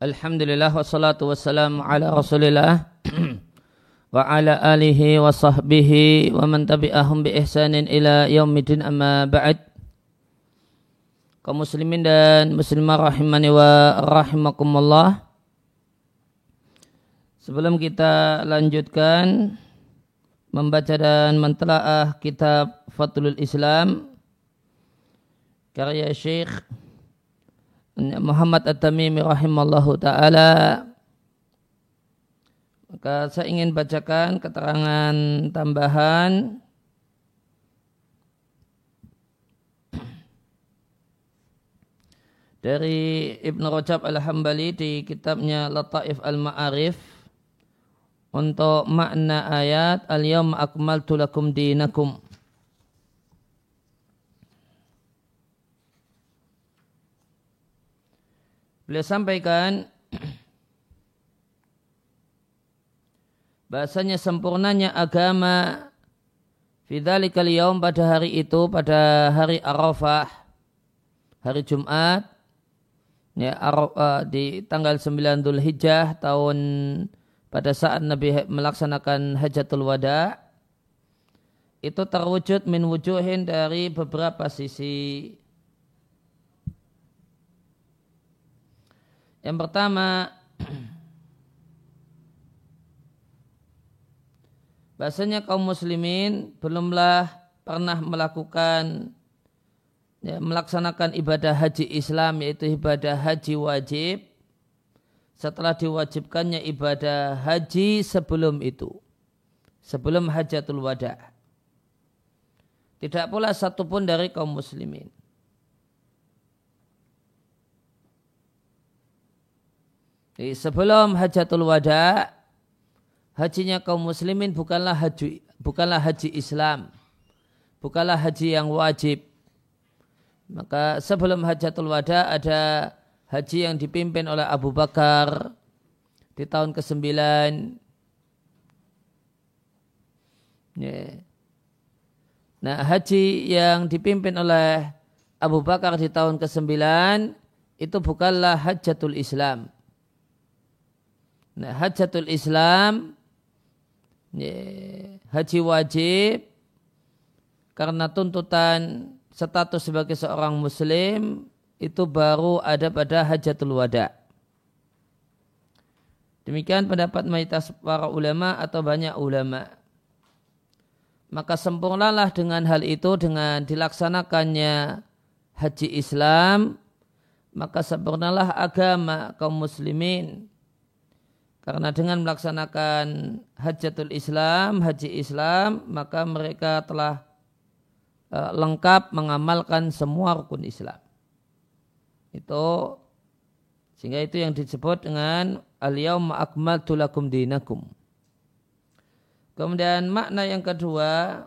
Alhamdulillah wassalatu wassalamu ala rasulillah wa ala alihi wa sahbihi wa man tabi'ahum bi ihsanin ila yaumidin amma ba'd. Kaum muslimin dan muslimah rahimani wa rahimakumullah. Sebelum kita lanjutkan membaca dan mentelaah kitab Fathul Islam karya Syekh Muhammad At-Tamimi rahimallahu taala. Maka saya ingin bacakan keterangan tambahan. Dari Ibn Rajab Al-Hambali di kitabnya Lataif Al-Ma'arif. Untuk makna ayat Al-Yawma akmaltu lakum dinakum Beliau sampaikan bahasanya sempurnanya agama fidzalikal yaum pada hari itu pada hari Arafah hari Jumat ya Arafah, di tanggal 9 Dhul Hijjah tahun pada saat Nabi melaksanakan hajatul wada itu terwujud min wujuhin dari beberapa sisi Yang pertama, bahasanya kaum muslimin belumlah pernah melakukan ya, melaksanakan ibadah haji Islam yaitu ibadah haji wajib. Setelah diwajibkannya ibadah haji sebelum itu sebelum hajatul wada. Tidak pula satupun dari kaum muslimin Jadi sebelum hajatul wada, hajinya kaum muslimin bukanlah haji bukanlah haji Islam. Bukanlah haji yang wajib. Maka sebelum hajatul wada ada haji yang dipimpin oleh Abu Bakar di tahun ke-9. Yeah. Nah, haji yang dipimpin oleh Abu Bakar di tahun ke-9 itu bukanlah hajatul Islam. Nah, hajatul Islam haji wajib karena tuntutan status sebagai seorang muslim itu baru ada pada hajatul wada. Demikian pendapat mayoritas para ulama atau banyak ulama. Maka sempurnalah dengan hal itu dengan dilaksanakannya haji Islam, maka sempurnalah agama kaum muslimin karena dengan melaksanakan hajatul Islam, haji Islam, maka mereka telah uh, lengkap mengamalkan semua rukun Islam. Itu sehingga itu yang disebut dengan al-yauma akmaltu lakum dinakum. Kemudian makna yang kedua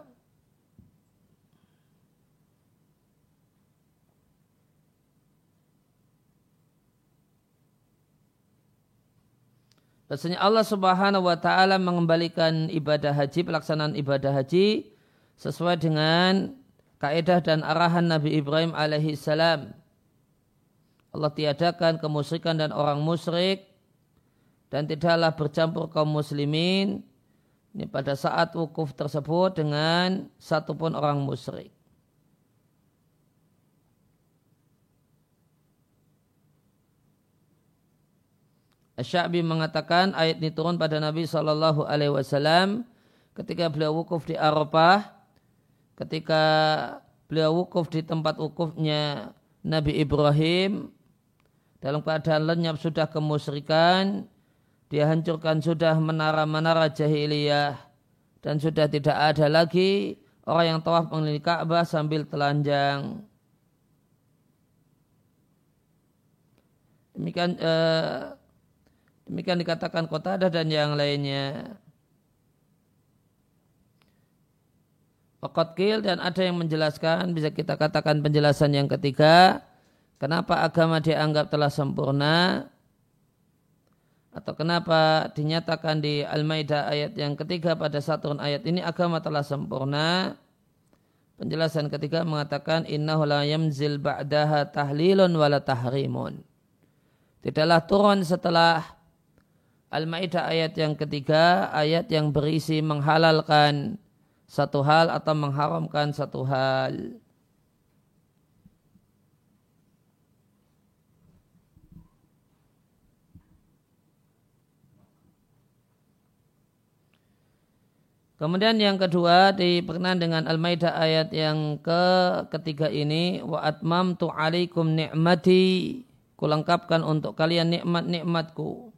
Rasanya Allah Subhanahu wa taala mengembalikan ibadah haji, pelaksanaan ibadah haji sesuai dengan kaidah dan arahan Nabi Ibrahim alaihi salam. Allah tiadakan kemusyrikan dan orang musyrik dan tidaklah bercampur kaum muslimin ini pada saat wukuf tersebut dengan satupun orang musyrik. Syabi mengatakan ayat ini turun pada Nabi Shallallahu Alaihi Wasallam ketika beliau wukuf di Arafah, ketika beliau wukuf di tempat wukufnya Nabi Ibrahim dalam keadaan lenyap sudah kemusyrikan, dia hancurkan sudah menara-menara jahiliyah dan sudah tidak ada lagi orang yang tawaf mengelilingi Ka'bah sambil telanjang. Demikian eh, Demikian dikatakan kota ada dan yang lainnya. Fakotkil dan ada yang menjelaskan, bisa kita katakan penjelasan yang ketiga, kenapa agama dianggap telah sempurna, atau kenapa dinyatakan di Al-Maidah ayat yang ketiga pada satu ayat ini agama telah sempurna. Penjelasan ketiga mengatakan innahu la yamzil ba'daha tahlilun wala tahrimun Tidaklah turun setelah Al-Maidah ayat yang ketiga, ayat yang berisi menghalalkan satu hal atau mengharamkan satu hal. Kemudian yang kedua diperkenan dengan Al-Maidah ayat yang ke ketiga ini wa atmamtu alaikum ni'mati kulengkapkan untuk kalian nikmat-nikmatku.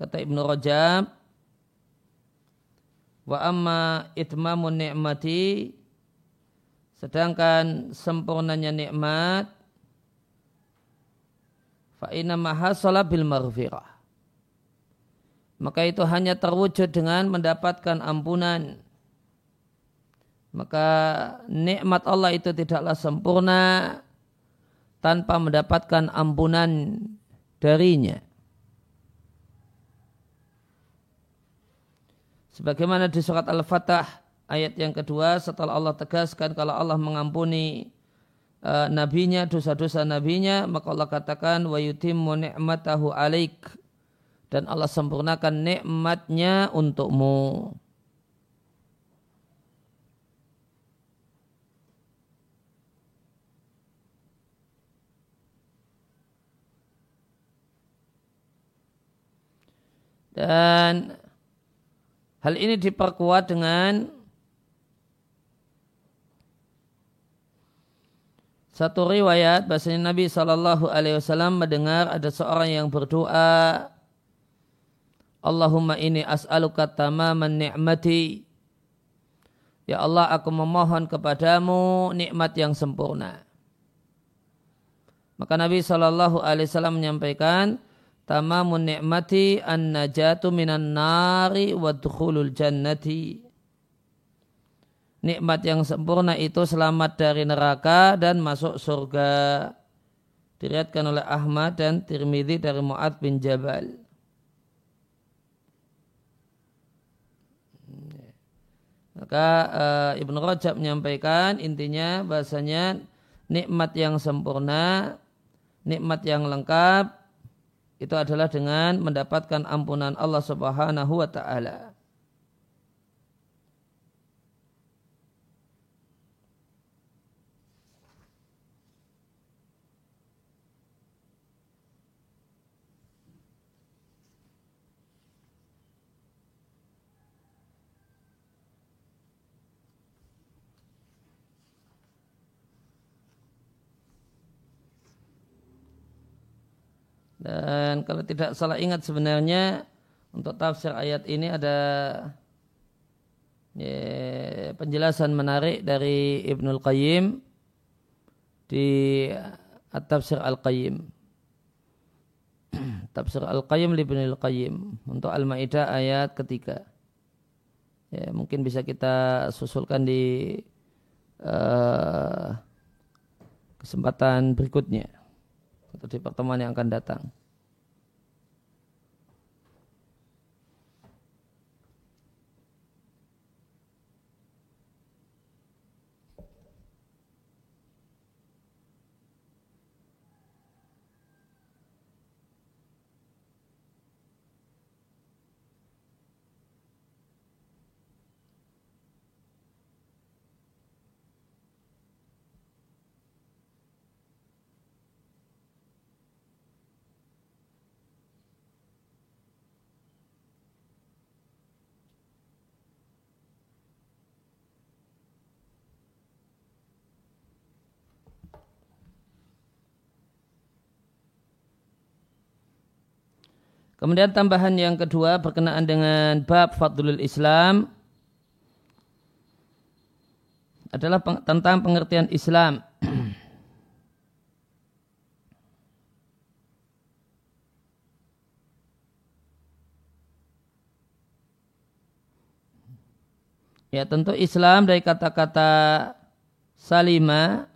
Kata Ibnu Rajab wa amma itmamun ni'mati sedangkan sempurnanya nikmat fa inna mahasala bil maghfirah maka itu hanya terwujud dengan mendapatkan ampunan. Maka nikmat Allah itu tidaklah sempurna tanpa mendapatkan ampunan darinya. Sebagaimana di surat Al-Fatah ayat yang kedua setelah Allah tegaskan kalau Allah mengampuni uh, nabinya dosa-dosa nabinya maka Allah katakan wa yutimmu ni'matahu alaik dan Allah sempurnakan nikmatnya untukmu. Dan hal ini diperkuat dengan satu riwayat bahasanya Nabi Shallallahu Alaihi Wasallam mendengar ada seorang yang berdoa Allahumma ini as'aluka tamaman ni'mati. Ya Allah aku memohon kepadamu nikmat yang sempurna. Maka Nabi Shallallahu Alaihi Wasallam menyampaikan, tamamun ni'mati an najatu minan nari wa dukhulul jannati. Nikmat yang sempurna itu selamat dari neraka dan masuk surga. Diriatkan oleh Ahmad dan Tirmidzi dari Mu'ad bin Jabal. Maka uh, Ibnu Rajab menyampaikan intinya bahasanya nikmat yang sempurna, nikmat yang lengkap itu adalah dengan mendapatkan ampunan Allah Subhanahu wa taala. Dan kalau tidak salah ingat sebenarnya untuk tafsir ayat ini ada ya, penjelasan menarik dari Ibnul Qayyim di At-Tafsir Al-Qayyim. Tafsir Al-Qayyim li Ibnul Qayyim untuk Al-Maidah ayat ketiga. Ya, mungkin bisa kita susulkan di uh, kesempatan berikutnya atau di pertemuan yang akan datang. Kemudian tambahan yang kedua berkenaan dengan bab Fadlul Islam adalah peng, tentang pengertian Islam. ya tentu Islam dari kata-kata salima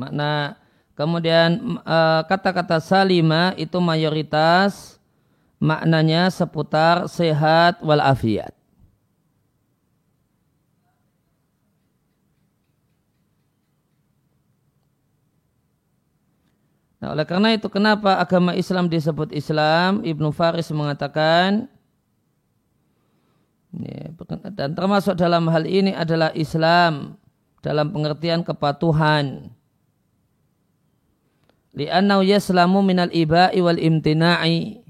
Makna kemudian eh, kata-kata uh, salima itu mayoritas maknanya seputar sehat walafiat. Nah, oleh karena itu kenapa agama Islam disebut Islam? Ibnu Faris mengatakan ya, dan termasuk dalam hal ini adalah Islam dalam pengertian kepatuhan. Li'annau yaslamu minal iba'i wal imtina'i.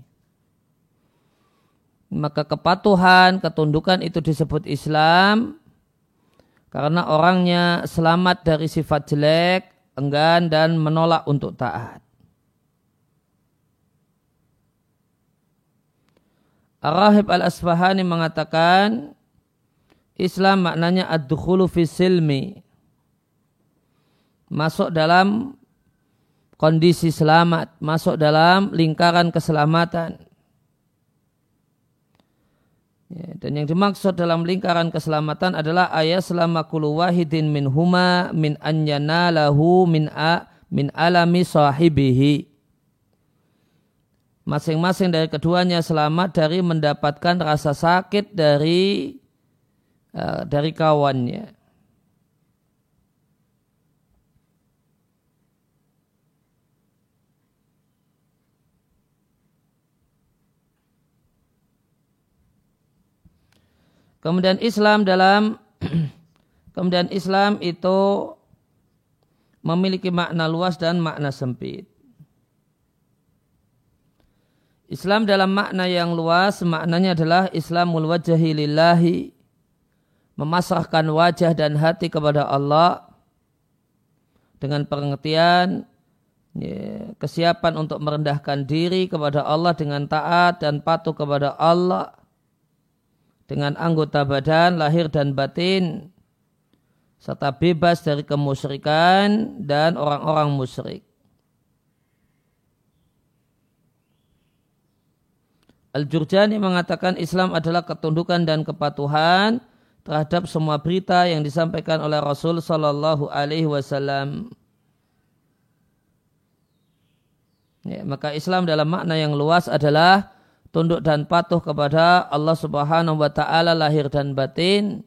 Maka kepatuhan, ketundukan itu disebut Islam karena orangnya selamat dari sifat jelek, enggan dan menolak untuk taat. Ar-Rahib Al-Asfahani mengatakan Islam maknanya ad-dukhulu fi silmi. Masuk dalam kondisi selamat, masuk dalam lingkaran keselamatan. Ya, dan yang dimaksud dalam lingkaran keselamatan adalah ayat selama kulu wahidin min huma min anyana lahu min a min alami sahibihi. Masing-masing dari keduanya selamat dari mendapatkan rasa sakit dari uh, dari kawannya. Kemudian Islam dalam kemudian Islam itu memiliki makna luas dan makna sempit. Islam dalam makna yang luas maknanya adalah Islamul wajhi lillahi memasrahkan wajah dan hati kepada Allah dengan pengertian ya, kesiapan untuk merendahkan diri kepada Allah dengan taat dan patuh kepada Allah dengan anggota badan, lahir dan batin, serta bebas dari kemusyrikan dan orang-orang musyrik. Al-Jurjani mengatakan Islam adalah ketundukan dan kepatuhan terhadap semua berita yang disampaikan oleh Rasul Sallallahu Alaihi Wasallam. Ya, maka Islam dalam makna yang luas adalah tunduk dan patuh kepada Allah Subhanahu wa taala lahir dan batin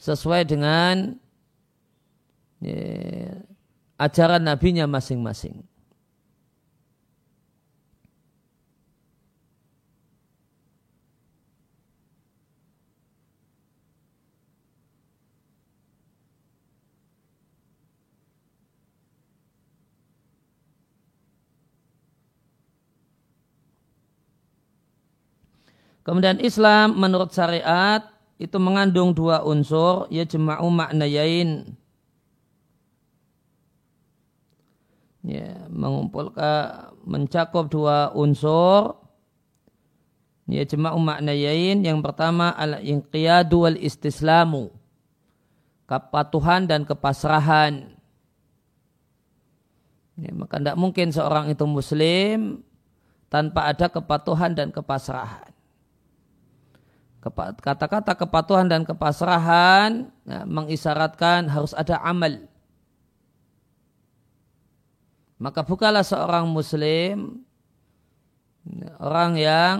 sesuai dengan ya, ajaran nabinya masing-masing. Kemudian Islam menurut syariat itu mengandung dua unsur ya jema'u maknayain. Ya mengumpulkan mencakup dua unsur ya jema'u maknayain. Yang pertama al inqiyadu wal istislamu kepatuhan dan kepasrahan. Ya, maka tidak mungkin seorang itu muslim tanpa ada kepatuhan dan kepasrahan kata-kata kepatuhan dan kepasrahan ya, mengisyaratkan harus ada amal. Maka bukalah seorang muslim orang yang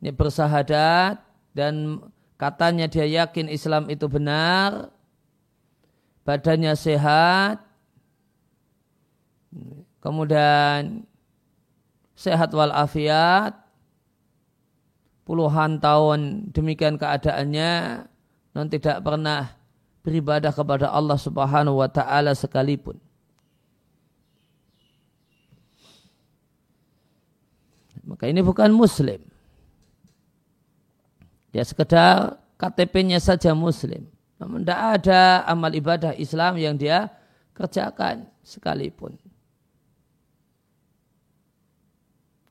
ya, bersahadat dan katanya dia yakin Islam itu benar, badannya sehat, kemudian sehat walafiat, puluhan tahun demikian keadaannya non tidak pernah beribadah kepada Allah Subhanahu wa taala sekalipun. Maka ini bukan muslim. Dia sekedar KTP-nya saja muslim. Namun tidak ada amal ibadah Islam yang dia kerjakan sekalipun.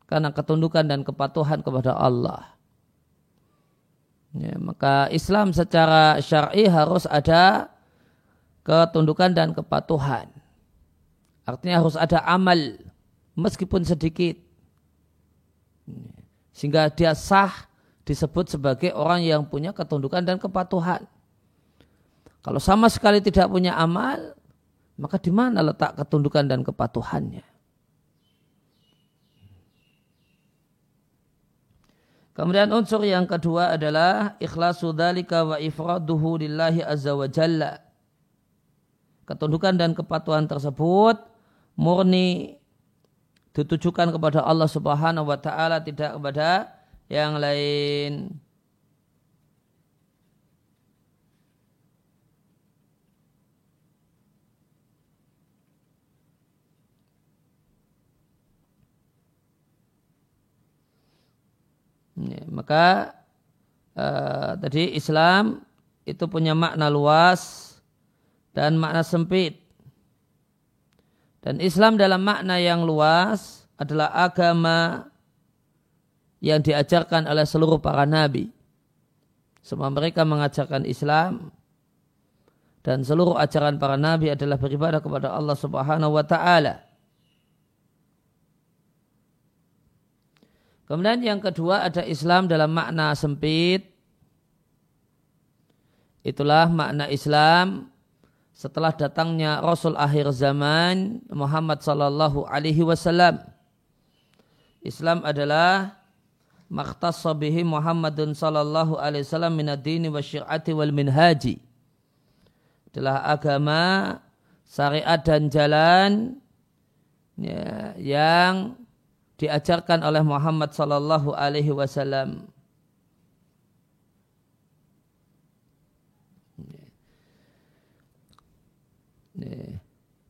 Karena ketundukan dan kepatuhan kepada Allah. Ya, maka Islam secara syar'i harus ada ketundukan dan kepatuhan. Artinya harus ada amal meskipun sedikit. Sehingga dia sah disebut sebagai orang yang punya ketundukan dan kepatuhan. Kalau sama sekali tidak punya amal, maka di mana letak ketundukan dan kepatuhannya? Kemudian unsur yang kedua adalah ikhlasu dzalika wa ifraduhu lillahi azza wa jalla. Ketundukan dan kepatuhan tersebut murni ditujukan kepada Allah Subhanahu wa taala tidak kepada yang lain. Ya, maka uh, tadi Islam itu punya makna luas dan makna sempit. Dan Islam dalam makna yang luas adalah agama yang diajarkan oleh seluruh para nabi. Semua mereka mengajarkan Islam dan seluruh ajaran para nabi adalah beribadah kepada Allah Subhanahu wa taala. Kemudian yang kedua ada Islam dalam makna sempit. Itulah makna Islam setelah datangnya Rasul akhir zaman Muhammad sallallahu alaihi wasallam. Islam adalah makhtassa bihi Muhammadun sallallahu alaihi wasallam min ad-dini wa syir'ati wal minhaji. Adalah agama, syariat dan jalan ya, yang diajarkan oleh Muhammad sallallahu alaihi wasallam.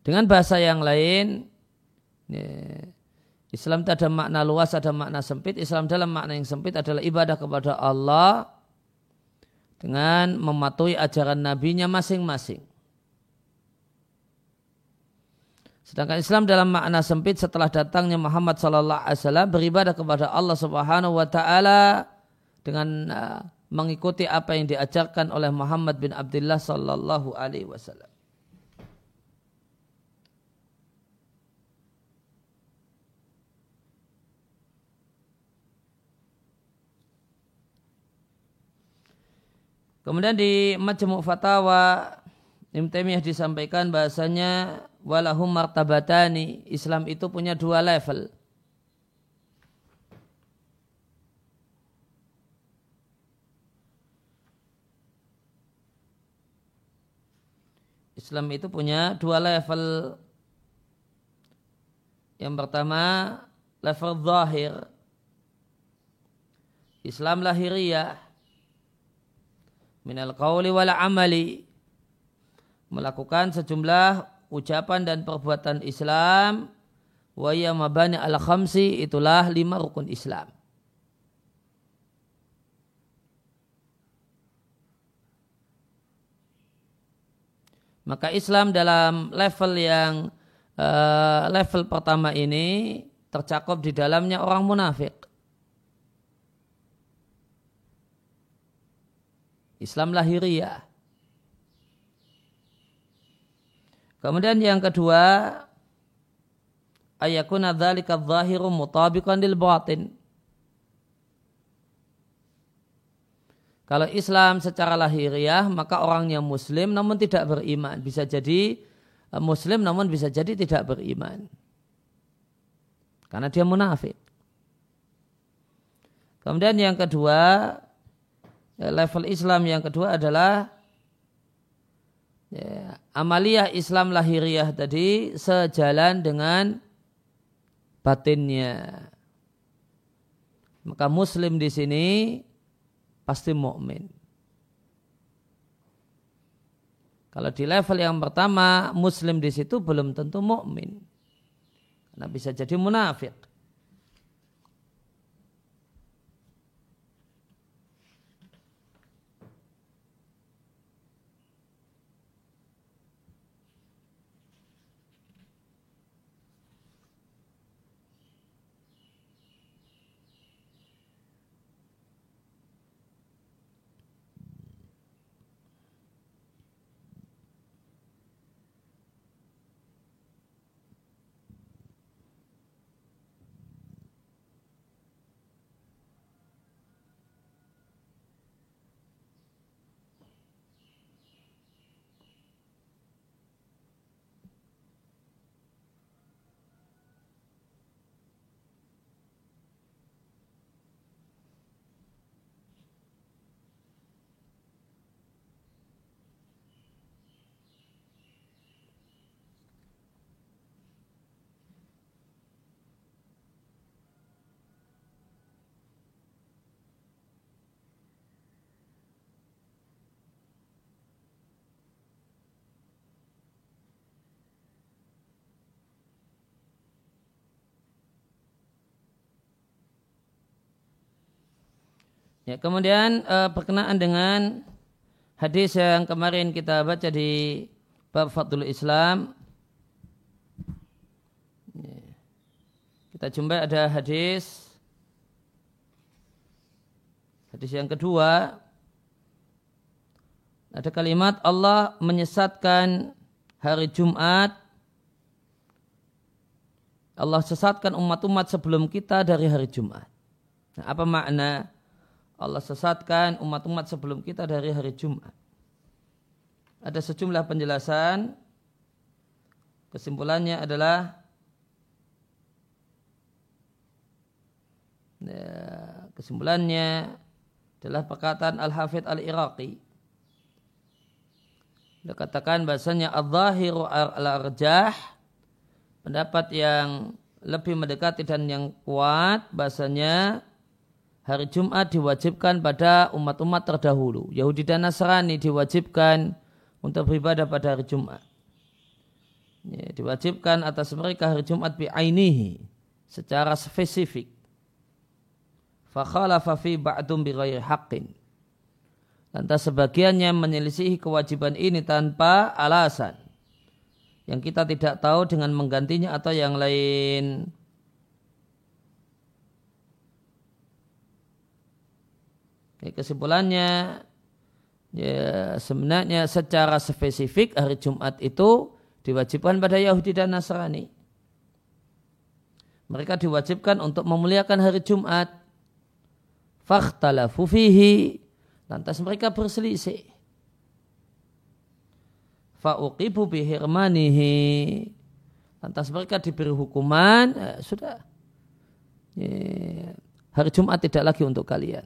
Dengan bahasa yang lain, Islam itu ada makna luas, ada makna sempit. Islam dalam makna yang sempit adalah ibadah kepada Allah dengan mematuhi ajaran nabinya masing-masing. Sedangkan Islam dalam makna sempit setelah datangnya Muhammad sallallahu alaihi wasallam beribadah kepada Allah Subhanahu wa taala dengan uh, mengikuti apa yang diajarkan oleh Muhammad bin Abdullah sallallahu alaihi wasallam. Kemudian di Majmu' Fatawa Ibn Taimiyah disampaikan bahasanya walahum martabatani Islam itu punya dua level. Islam itu punya dua level. Yang pertama level zahir. Islam lahiriah minal qawli wal amali melakukan sejumlah ucapan dan perbuatan Islam wa mabani al khamsi itulah lima rukun Islam maka Islam dalam level yang uh, level pertama ini tercakup di dalamnya orang munafik Islam lahiriah. Kemudian yang kedua, ayakuna dzalika adh-dhahiru mutabiqan lil batin. Kalau Islam secara lahiriah, maka orangnya muslim namun tidak beriman. Bisa jadi eh, muslim namun bisa jadi tidak beriman. Karena dia munafik. Kemudian yang kedua, Ya, level Islam yang kedua adalah ya, amaliyah Islam lahiriah tadi sejalan dengan batinnya. Maka Muslim di sini pasti mukmin. Kalau di level yang pertama Muslim di situ belum tentu mukmin, karena bisa jadi munafik. Ya, kemudian uh, berkenaan dengan hadis yang kemarin kita baca di bab Fadlul Islam. Ya. Kita jumpai ada hadis hadis yang kedua ada kalimat Allah menyesatkan hari Jumat Allah sesatkan umat-umat sebelum kita dari hari Jumat. Nah, apa makna Allah sesatkan umat-umat sebelum kita dari hari Jumat. Ada sejumlah penjelasan. Kesimpulannya adalah ya, kesimpulannya adalah perkataan Al-Hafidh Al-Iraqi. Dia katakan bahasanya al-zahiru al-arjah pendapat yang lebih mendekati dan yang kuat bahasanya hari Jumat diwajibkan pada umat-umat terdahulu. Yahudi dan Nasrani diwajibkan untuk beribadah pada hari Jumat. Ya, diwajibkan atas mereka hari Jumat bi'ainihi secara spesifik. Fakhalafa fi ba'dum bighairi haqqin. Lantas sebagiannya menyelisihi kewajiban ini tanpa alasan. Yang kita tidak tahu dengan menggantinya atau yang lain. Kesimpulannya ya sebenarnya secara spesifik hari Jumat itu diwajibkan pada Yahudi dan Nasrani. Mereka diwajibkan untuk memuliakan hari Jumat. Fakhtalafu fihi. Lantas mereka berselisih. Fa'uqibu bihirmanihi. Lantas mereka diberi hukuman. Ya, sudah. Ya, hari Jumat tidak lagi untuk kalian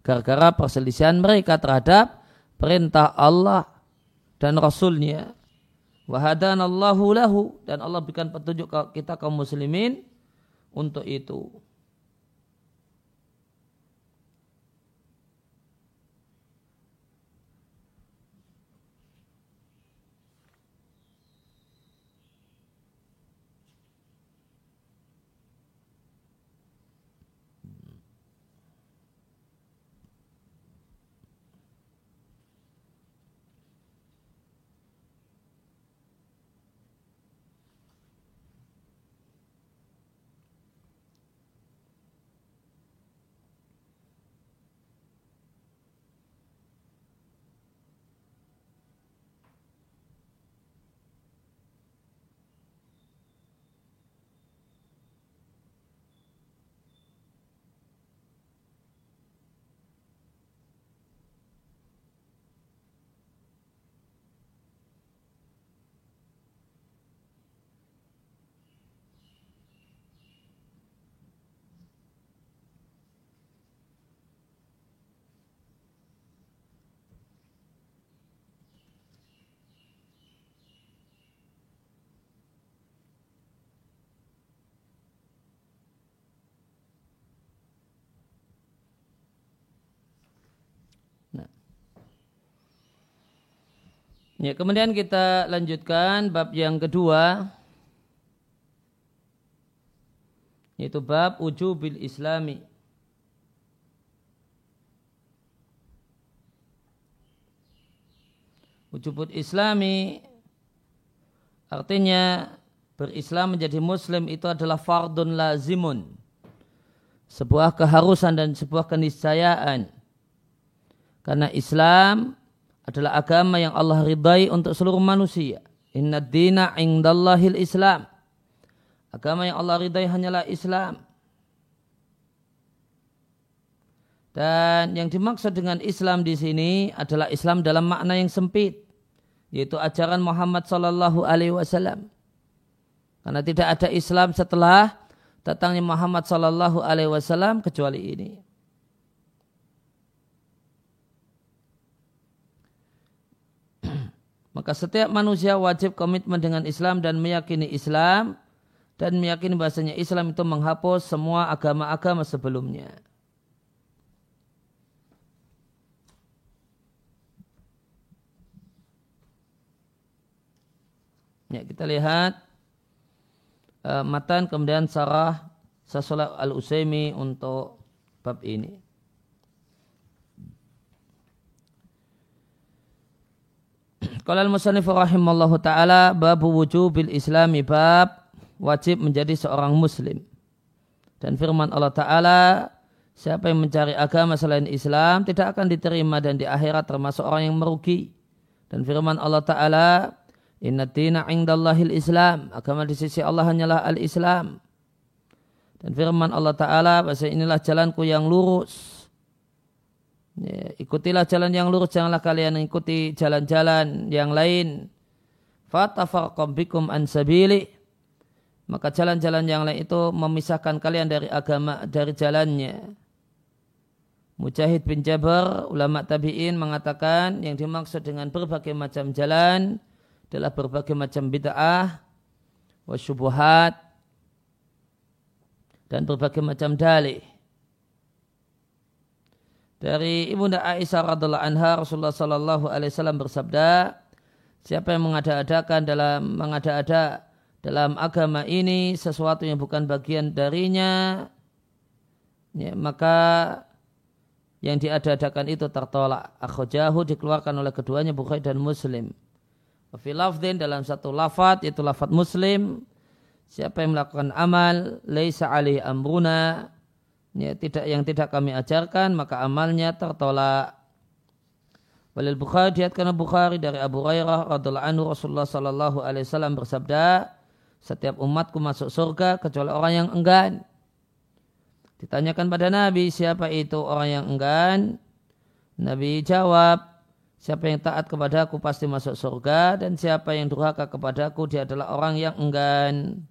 gara-gara perselisihan mereka terhadap perintah Allah dan Rasulnya. Wahadanallahu lahu dan Allah berikan petunjuk kita kaum muslimin untuk itu. Ya, kemudian kita lanjutkan bab yang kedua yaitu bab ujubil islami. Ujubul islami artinya berislam menjadi muslim itu adalah fardun lazimun. Sebuah keharusan dan sebuah keniscayaan. Karena Islam adalah agama yang Allah ridai untuk seluruh manusia. Inna dina indallahil Islam. Agama yang Allah ridai hanyalah Islam. Dan yang dimaksud dengan Islam di sini adalah Islam dalam makna yang sempit, yaitu ajaran Muhammad Sallallahu Alaihi Wasallam. Karena tidak ada Islam setelah datangnya Muhammad Sallallahu Alaihi Wasallam kecuali ini. Maka setiap manusia wajib komitmen dengan Islam dan meyakini Islam dan meyakini bahasanya Islam itu menghapus semua agama-agama sebelumnya. Ya, kita lihat uh, matan kemudian sarah Sasolah al-Usaimi untuk bab ini. Qala al-musannif rahimallahu taala bab wujubil islami bab wajib menjadi seorang muslim. Dan firman Allah taala siapa yang mencari agama selain Islam tidak akan diterima dan di akhirat termasuk orang yang merugi. Dan firman Allah taala Inna dina indallahil Islam. Agama di sisi Allah hanyalah al-Islam. Dan firman Allah Ta'ala, bahasa inilah jalanku yang lurus. Ya, ikutilah jalan yang lurus, janganlah kalian ikuti jalan-jalan yang lain. Fatafarqam bikum an sabili. Maka jalan-jalan yang lain itu memisahkan kalian dari agama, dari jalannya. Mujahid bin Jabir, ulama tabi'in mengatakan yang dimaksud dengan berbagai macam jalan adalah berbagai macam bid'ah, wasyubuhat, dan berbagai macam dalih. Dari Ibunda Aisyah radhiallahu anha Rasulullah sallallahu alaihi wasallam bersabda, siapa yang mengada-adakan dalam mengada-ada dalam agama ini sesuatu yang bukan bagian darinya, ya, maka yang diada-adakan itu tertolak. Akhojahu dikeluarkan oleh keduanya Bukhari dan Muslim. Filafdin dalam satu lafat yaitu lafat muslim siapa yang melakukan amal laisa alih amruna ya, tidak yang tidak kami ajarkan maka amalnya tertolak. Walil Bukhari diatkan Bukhari dari Abu Hurairah radhiallahu anhu Rasulullah sallallahu alaihi wasallam bersabda setiap umatku masuk surga kecuali orang yang enggan. Ditanyakan pada Nabi siapa itu orang yang enggan? Nabi jawab Siapa yang taat kepadaku pasti masuk surga dan siapa yang durhaka kepadaku dia adalah orang yang enggan.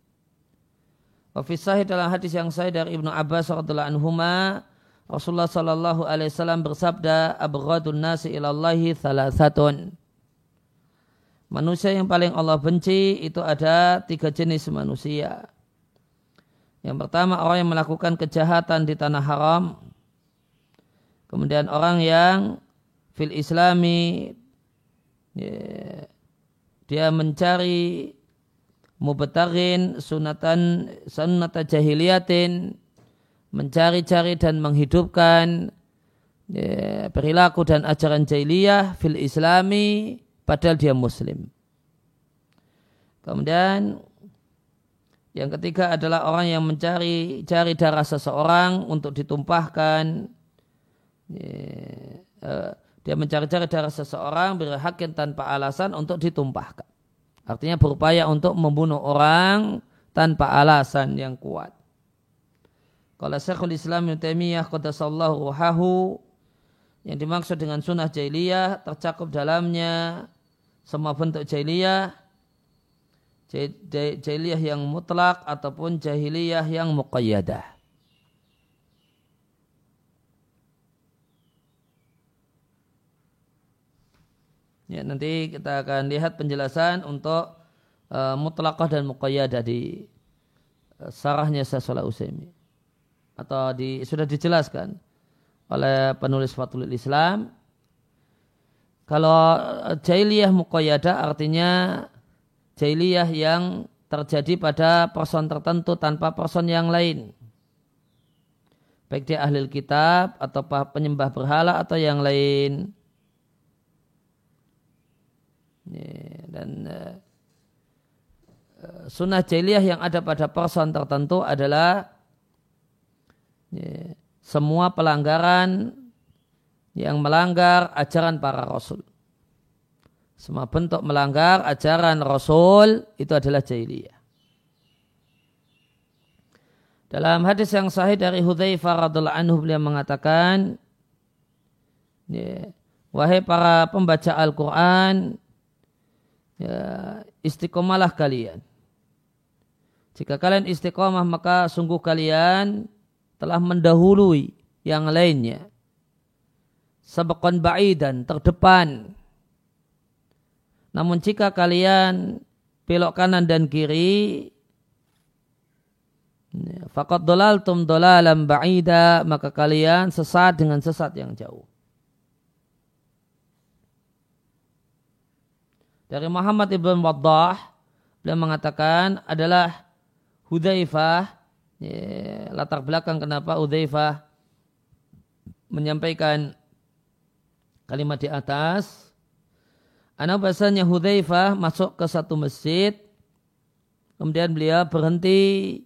Wafisahih dalam hadis yang saya dari Ibnu Abbas radhiallahu anhuma Rasulullah sallallahu alaihi wasallam bersabda abghadun nasi ilallahi thalathatun. Manusia yang paling Allah benci itu ada tiga jenis manusia. Yang pertama orang yang melakukan kejahatan di tanah haram. Kemudian orang yang fil islami ya, dia mencari mubetarin sunatan sunata jahiliyatin mencari-cari dan menghidupkan ya, perilaku dan ajaran jahiliyah fil islami padahal dia muslim kemudian yang ketiga adalah orang yang mencari cari darah seseorang untuk ditumpahkan ya, uh, dia mencari-cari darah seseorang berhakin tanpa alasan untuk ditumpahkan. Artinya berupaya untuk membunuh orang tanpa alasan yang kuat. Kalau Syekhul Islam Ibn Taimiyah qadasallahu ruhahu yang dimaksud dengan sunnah jahiliyah tercakup dalamnya semua bentuk jahiliyah jahiliyah yang mutlak ataupun jahiliyah yang muqayyadah. Ya, nanti kita akan lihat penjelasan untuk uh, mutlaqah dan muqayyadah di uh, sarahnya Sasolah Usaimi. Atau di, sudah dijelaskan oleh penulis Fathul Islam. Kalau uh, jahiliyah muqayyadah artinya jahiliyah yang terjadi pada person tertentu tanpa person yang lain. Baik dia ahli kitab atau penyembah berhala atau yang lain. Dan uh, sunnah jahiliyah yang ada pada person tertentu adalah ya, semua pelanggaran yang melanggar ajaran para rasul. Semua bentuk melanggar ajaran rasul itu adalah jahiliyah. Dalam hadis yang sahih dari Hudzaifah radhiallahu anhu beliau mengatakan, ya, wahai para pembaca Al-Quran, ya, istiqomalah kalian. Jika kalian istiqomah maka sungguh kalian telah mendahului yang lainnya. Sabakon ba'idan, terdepan. Namun jika kalian belok kanan dan kiri, ya, fakat dolal tum dolalam ba'ida, maka kalian sesat dengan sesat yang jauh. Dari Muhammad ibn Waddah, beliau mengatakan adalah Hudzaifah, ya, latar belakang kenapa Hudzaifah menyampaikan kalimat di atas Anak bahasanya Hudzaifah masuk ke satu masjid. Kemudian beliau berhenti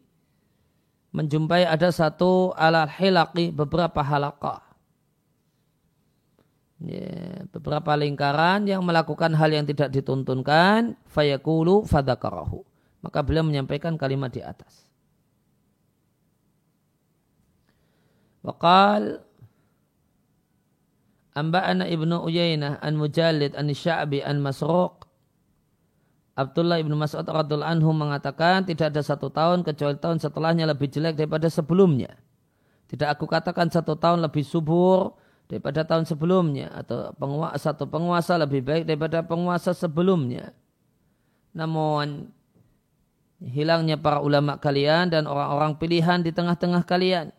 menjumpai ada satu ala hilaki beberapa halakah. Ya, beberapa lingkaran yang melakukan hal yang tidak dituntunkan fayakulu fadakarahu. Maka beliau menyampaikan kalimat di atas. Waqal Amba'ana ibnu Uyainah an Mujallid an Sya'bi an Masruq Abdullah ibnu Mas'ud radhiallahu anhu mengatakan tidak ada satu tahun kecuali tahun setelahnya lebih jelek daripada sebelumnya. Tidak aku katakan satu tahun lebih subur daripada tahun sebelumnya atau penguasa satu penguasa lebih baik daripada penguasa sebelumnya. Namun hilangnya para ulama kalian dan orang-orang pilihan di tengah-tengah kalian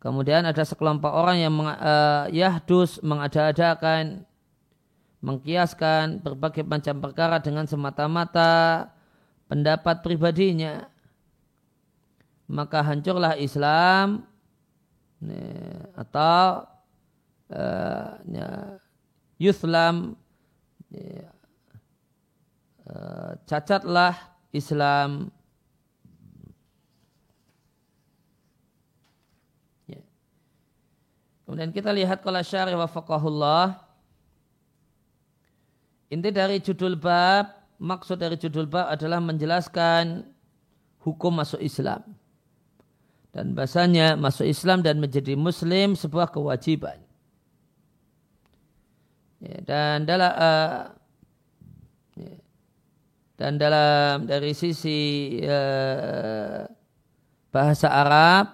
Kemudian ada sekelompok orang yang meng, uh, yahdus mengada-adakan, mengkiaskan berbagai macam perkara dengan semata-mata pendapat pribadinya. Maka hancurlah Islam atau ya, Yuslam uh, cacatlah Islam Kemudian kita lihat kalau syari wa faqahullah. Inti dari judul bab, maksud dari judul bab adalah menjelaskan hukum masuk Islam. Dan bahasanya masuk Islam dan menjadi muslim sebuah kewajiban. Ya, dan dalam uh, ya, dan dalam dari sisi uh, bahasa Arab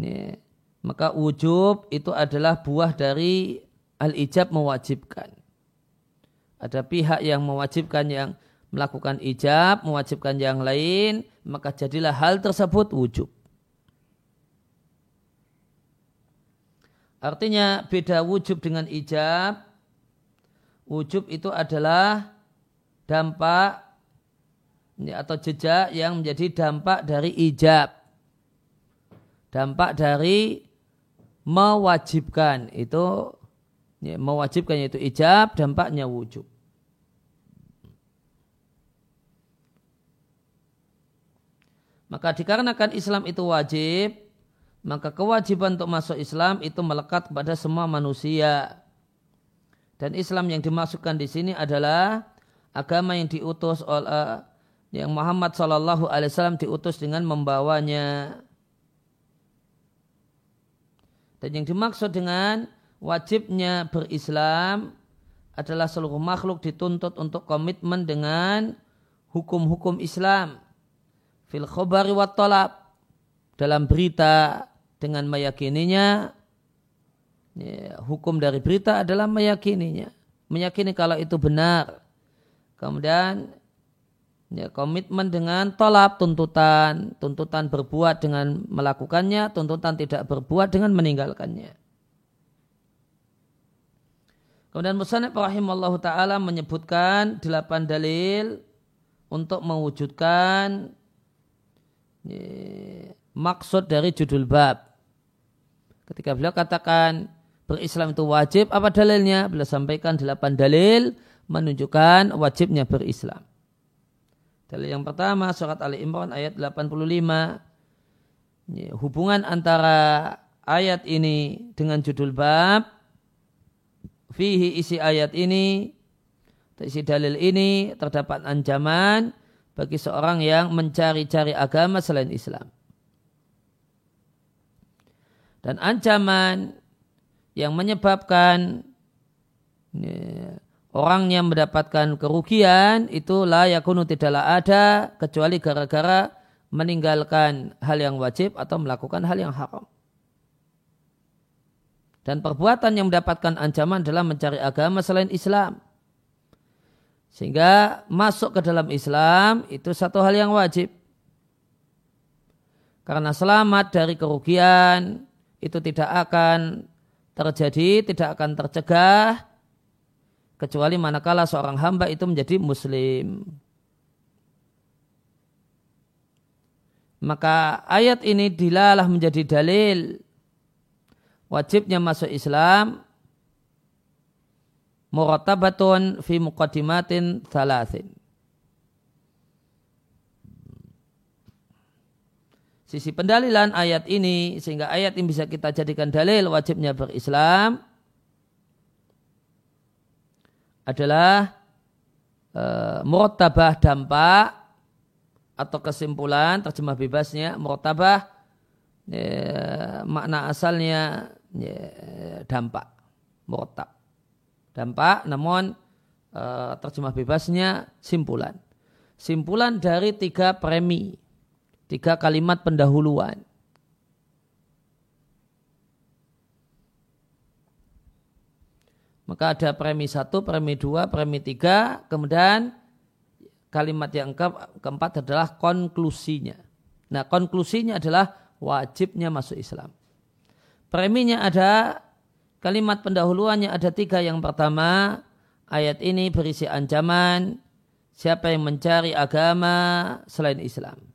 ya, maka wujub itu adalah buah dari al-ijab mewajibkan. Ada pihak yang mewajibkan yang melakukan ijab, mewajibkan yang lain, maka jadilah hal tersebut wujub. Artinya beda wujub dengan ijab. Wujub itu adalah dampak atau jejak yang menjadi dampak dari ijab. Dampak dari mewajibkan itu ya, mewajibkan itu ijab dampaknya wujub. Maka dikarenakan Islam itu wajib, maka kewajiban untuk masuk Islam itu melekat kepada semua manusia. Dan Islam yang dimasukkan di sini adalah agama yang diutus oleh yang Muhammad Shallallahu Alaihi Wasallam diutus dengan membawanya. Dan yang dimaksud dengan wajibnya berislam adalah seluruh makhluk dituntut untuk komitmen dengan hukum-hukum Islam. Fil khobari wa. Dalam berita dengan meyakininya. Ya, hukum dari berita adalah meyakininya. Meyakini kalau itu benar. Kemudian ya, komitmen dengan tolap tuntutan, tuntutan berbuat dengan melakukannya, tuntutan tidak berbuat dengan meninggalkannya. Kemudian Musanib rahimallahu taala menyebutkan delapan dalil untuk mewujudkan ya, maksud dari judul bab. Ketika beliau katakan berislam itu wajib, apa dalilnya? Beliau sampaikan delapan dalil menunjukkan wajibnya berislam. Dalil yang pertama surat Ali Imran ayat 85. Ya, hubungan antara ayat ini dengan judul bab fihi isi ayat ini isi dalil ini terdapat ancaman bagi seorang yang mencari-cari agama selain Islam. Dan ancaman yang menyebabkan ya, orang yang mendapatkan kerugian itu la yakunu tidaklah ada kecuali gara-gara meninggalkan hal yang wajib atau melakukan hal yang haram. Dan perbuatan yang mendapatkan ancaman adalah mencari agama selain Islam. Sehingga masuk ke dalam Islam itu satu hal yang wajib. Karena selamat dari kerugian itu tidak akan terjadi, tidak akan tercegah kecuali manakala seorang hamba itu menjadi muslim. Maka ayat ini dilalah menjadi dalil wajibnya masuk Islam muratabatun fi muqaddimatin thalathin. Sisi pendalilan ayat ini sehingga ayat ini bisa kita jadikan dalil wajibnya berislam adalah e, muratabah dampak atau kesimpulan terjemah bebasnya muratabah e, makna asalnya e, dampak muratab dampak namun e, terjemah bebasnya simpulan. Simpulan dari tiga premi Tiga kalimat pendahuluan. Maka ada premi satu, premi dua, premi tiga, kemudian kalimat yang ke keempat adalah konklusinya. Nah konklusinya adalah wajibnya masuk Islam. Preminya ada, kalimat pendahuluannya ada tiga. Yang pertama, ayat ini berisi ancaman siapa yang mencari agama selain Islam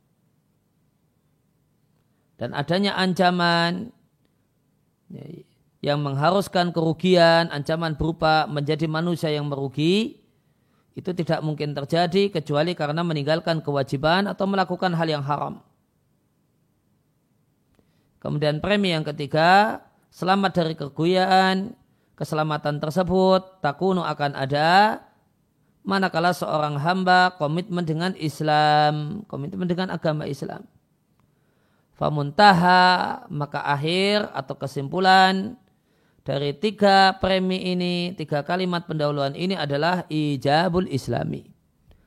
dan adanya ancaman ya, yang mengharuskan kerugian, ancaman berupa menjadi manusia yang merugi, itu tidak mungkin terjadi kecuali karena meninggalkan kewajiban atau melakukan hal yang haram. Kemudian premi yang ketiga, selamat dari kerugian, keselamatan tersebut takunu akan ada manakala seorang hamba komitmen dengan Islam, komitmen dengan agama Islam. Famuntaha maka akhir atau kesimpulan dari tiga premi ini, tiga kalimat pendahuluan ini adalah ijabul islami.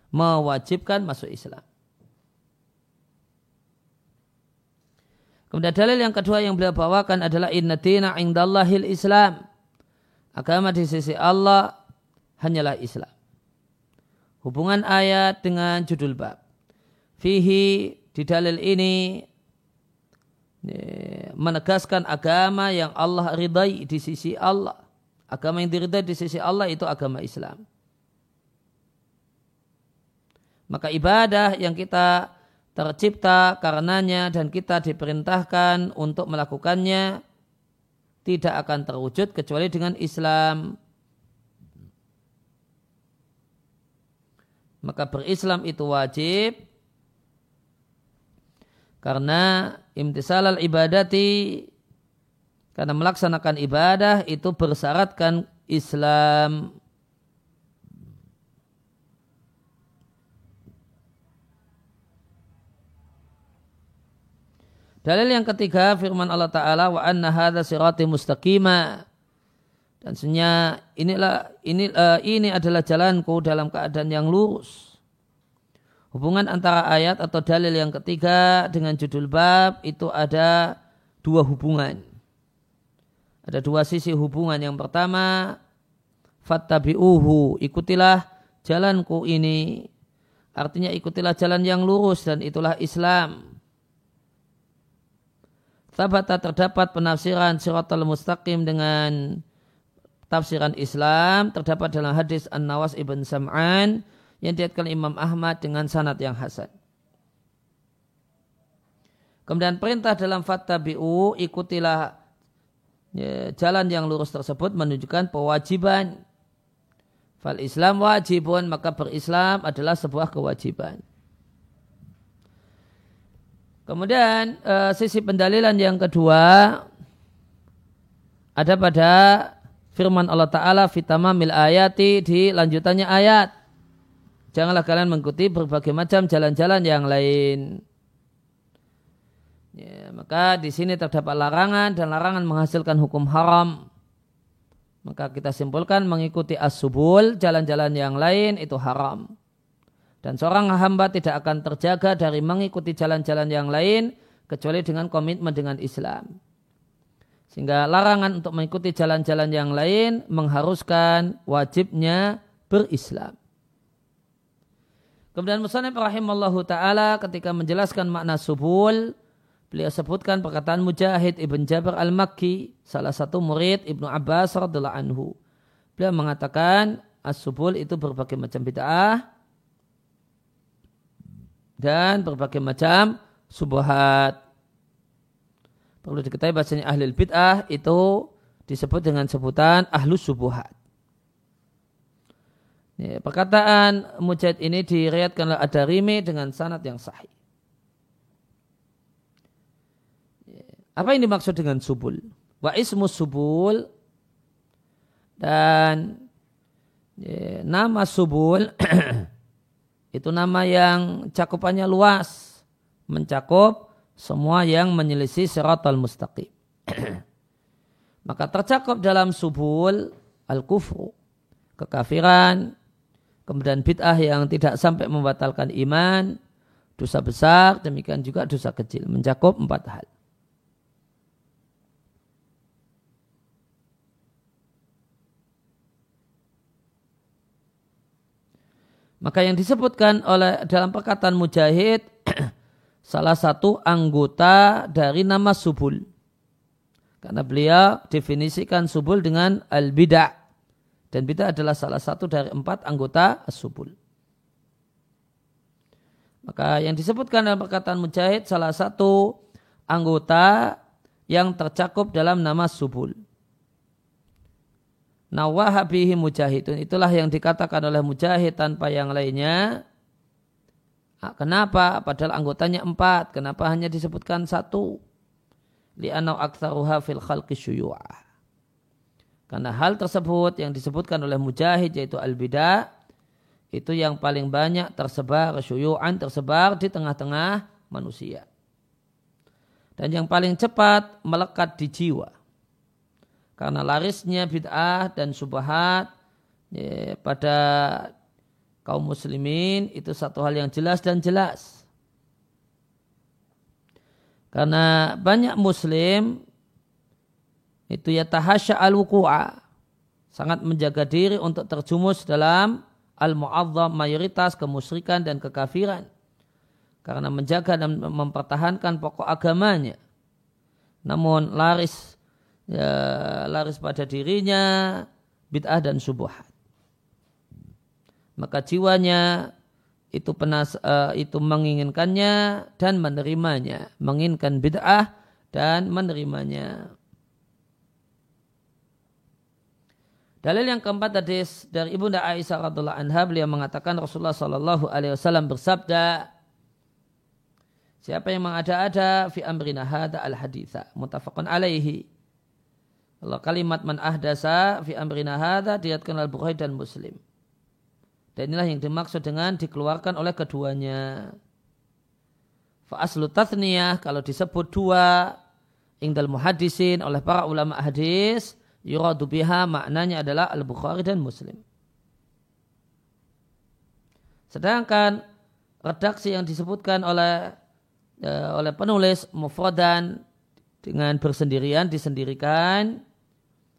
Mewajibkan masuk Islam. Kemudian dalil yang kedua yang beliau bawakan adalah inna dina indallahil islam. Agama di sisi Allah hanyalah Islam. Hubungan ayat dengan judul bab. Fihi di dalil ini menegaskan agama yang Allah ridai di sisi Allah. Agama yang diridai di sisi Allah itu agama Islam. Maka ibadah yang kita tercipta karenanya dan kita diperintahkan untuk melakukannya tidak akan terwujud kecuali dengan Islam. Maka berislam itu wajib karena imtisal al ibadati karena melaksanakan ibadah itu bersyaratkan Islam. Dalil yang ketiga firman Allah Ta'ala wa anna hadha sirati mustaqima dan sebenarnya inilah ini uh, ini adalah jalanku dalam keadaan yang lurus. Hubungan antara ayat atau dalil yang ketiga dengan judul bab itu ada dua hubungan. Ada dua sisi hubungan. Yang pertama, fattabi'uhu, ikutilah jalanku ini. Artinya ikutilah jalan yang lurus dan itulah Islam. Tabata terdapat penafsiran siratal mustaqim dengan tafsiran Islam terdapat dalam hadis An-Nawas ibn Sam'an yang diatkan Imam Ahmad dengan sanad yang hasan. Kemudian perintah dalam fattabi'u ikutilah ya, jalan yang lurus tersebut menunjukkan kewajiban. Fal Islam wajibun maka berislam adalah sebuah kewajiban. Kemudian uh, sisi pendalilan yang kedua ada pada firman Allah Ta'ala fitamamil ayati di lanjutannya ayat. Janganlah kalian mengikuti berbagai macam jalan-jalan yang lain. Ya, maka di sini terdapat larangan dan larangan menghasilkan hukum haram. Maka kita simpulkan mengikuti as-subul, jalan-jalan yang lain itu haram. Dan seorang hamba tidak akan terjaga dari mengikuti jalan-jalan yang lain kecuali dengan komitmen dengan Islam. Sehingga larangan untuk mengikuti jalan-jalan yang lain mengharuskan wajibnya berislam. Kemudian Musanib rahimallahu taala ketika menjelaskan makna subul, beliau sebutkan perkataan Mujahid ibn Jabir al-Makki, salah satu murid Ibnu Abbas radhiallahu anhu. Beliau mengatakan as-subul itu berbagai macam bid'ah dan berbagai macam subuhat. Perlu diketahui bahasanya ahli bid'ah itu disebut dengan sebutan ahlus subuhat. Ya, perkataan Mujahid ini diriatkan oleh Ad-Darimi dengan sanad yang sahih. Ya, apa yang dimaksud dengan subul? Wa ismu subul dan ya, nama subul itu nama yang cakupannya luas, mencakup semua yang menyelisih siratal mustaqim. Maka tercakup dalam subul al-kufru, kekafiran, kemudian bid'ah yang tidak sampai membatalkan iman, dosa besar, demikian juga dosa kecil, mencakup empat hal. Maka yang disebutkan oleh dalam perkataan mujahid salah satu anggota dari nama subul. Karena beliau definisikan subul dengan al-bid'ah. Dan bid'ah adalah salah satu dari empat anggota as-subul. Maka yang disebutkan dalam perkataan Mujahid salah satu anggota yang tercakup dalam nama subul. Nawahabihi mujahidun. Itulah yang dikatakan oleh mujahid tanpa yang lainnya. Ah, kenapa? Padahal anggotanya empat. Kenapa hanya disebutkan satu? Li'anau aktsaruha fil khalqi syuyu'ah. Karena hal tersebut yang disebutkan oleh Mujahid yaitu al-bidah itu yang paling banyak tersebar syuyu'an tersebar di tengah-tengah manusia. Dan yang paling cepat melekat di jiwa. Karena larisnya bid'ah dan subahat ya, pada kaum muslimin itu satu hal yang jelas dan jelas. Karena banyak muslim itu ya tahasya al wuku'a sangat menjaga diri untuk terjumus dalam al muazzam mayoritas kemusyrikan dan kekafiran. Karena menjaga dan mempertahankan pokok agamanya. Namun laris ya, laris pada dirinya bid'ah dan subuhat. Maka jiwanya itu penas uh, itu menginginkannya dan menerimanya. Menginginkan bid'ah dan menerimanya Dalil yang keempat hadis dari Ibunda Aisyah radhiallahu anha beliau mengatakan Rasulullah sallallahu alaihi wasallam bersabda Siapa yang mengada-ada fi amrina hada al haditha muttafaqun alaihi. Allah kalimat man ahdasa fi amrina hada diatkan al Bukhari dan Muslim. Dan inilah yang dimaksud dengan dikeluarkan oleh keduanya. Fa aslu tathniyah kalau disebut dua ingdal muhadisin oleh para ulama hadis yuradu biha maknanya adalah Al-Bukhari dan Muslim. Sedangkan redaksi yang disebutkan oleh uh, oleh penulis mufradan dengan bersendirian disendirikan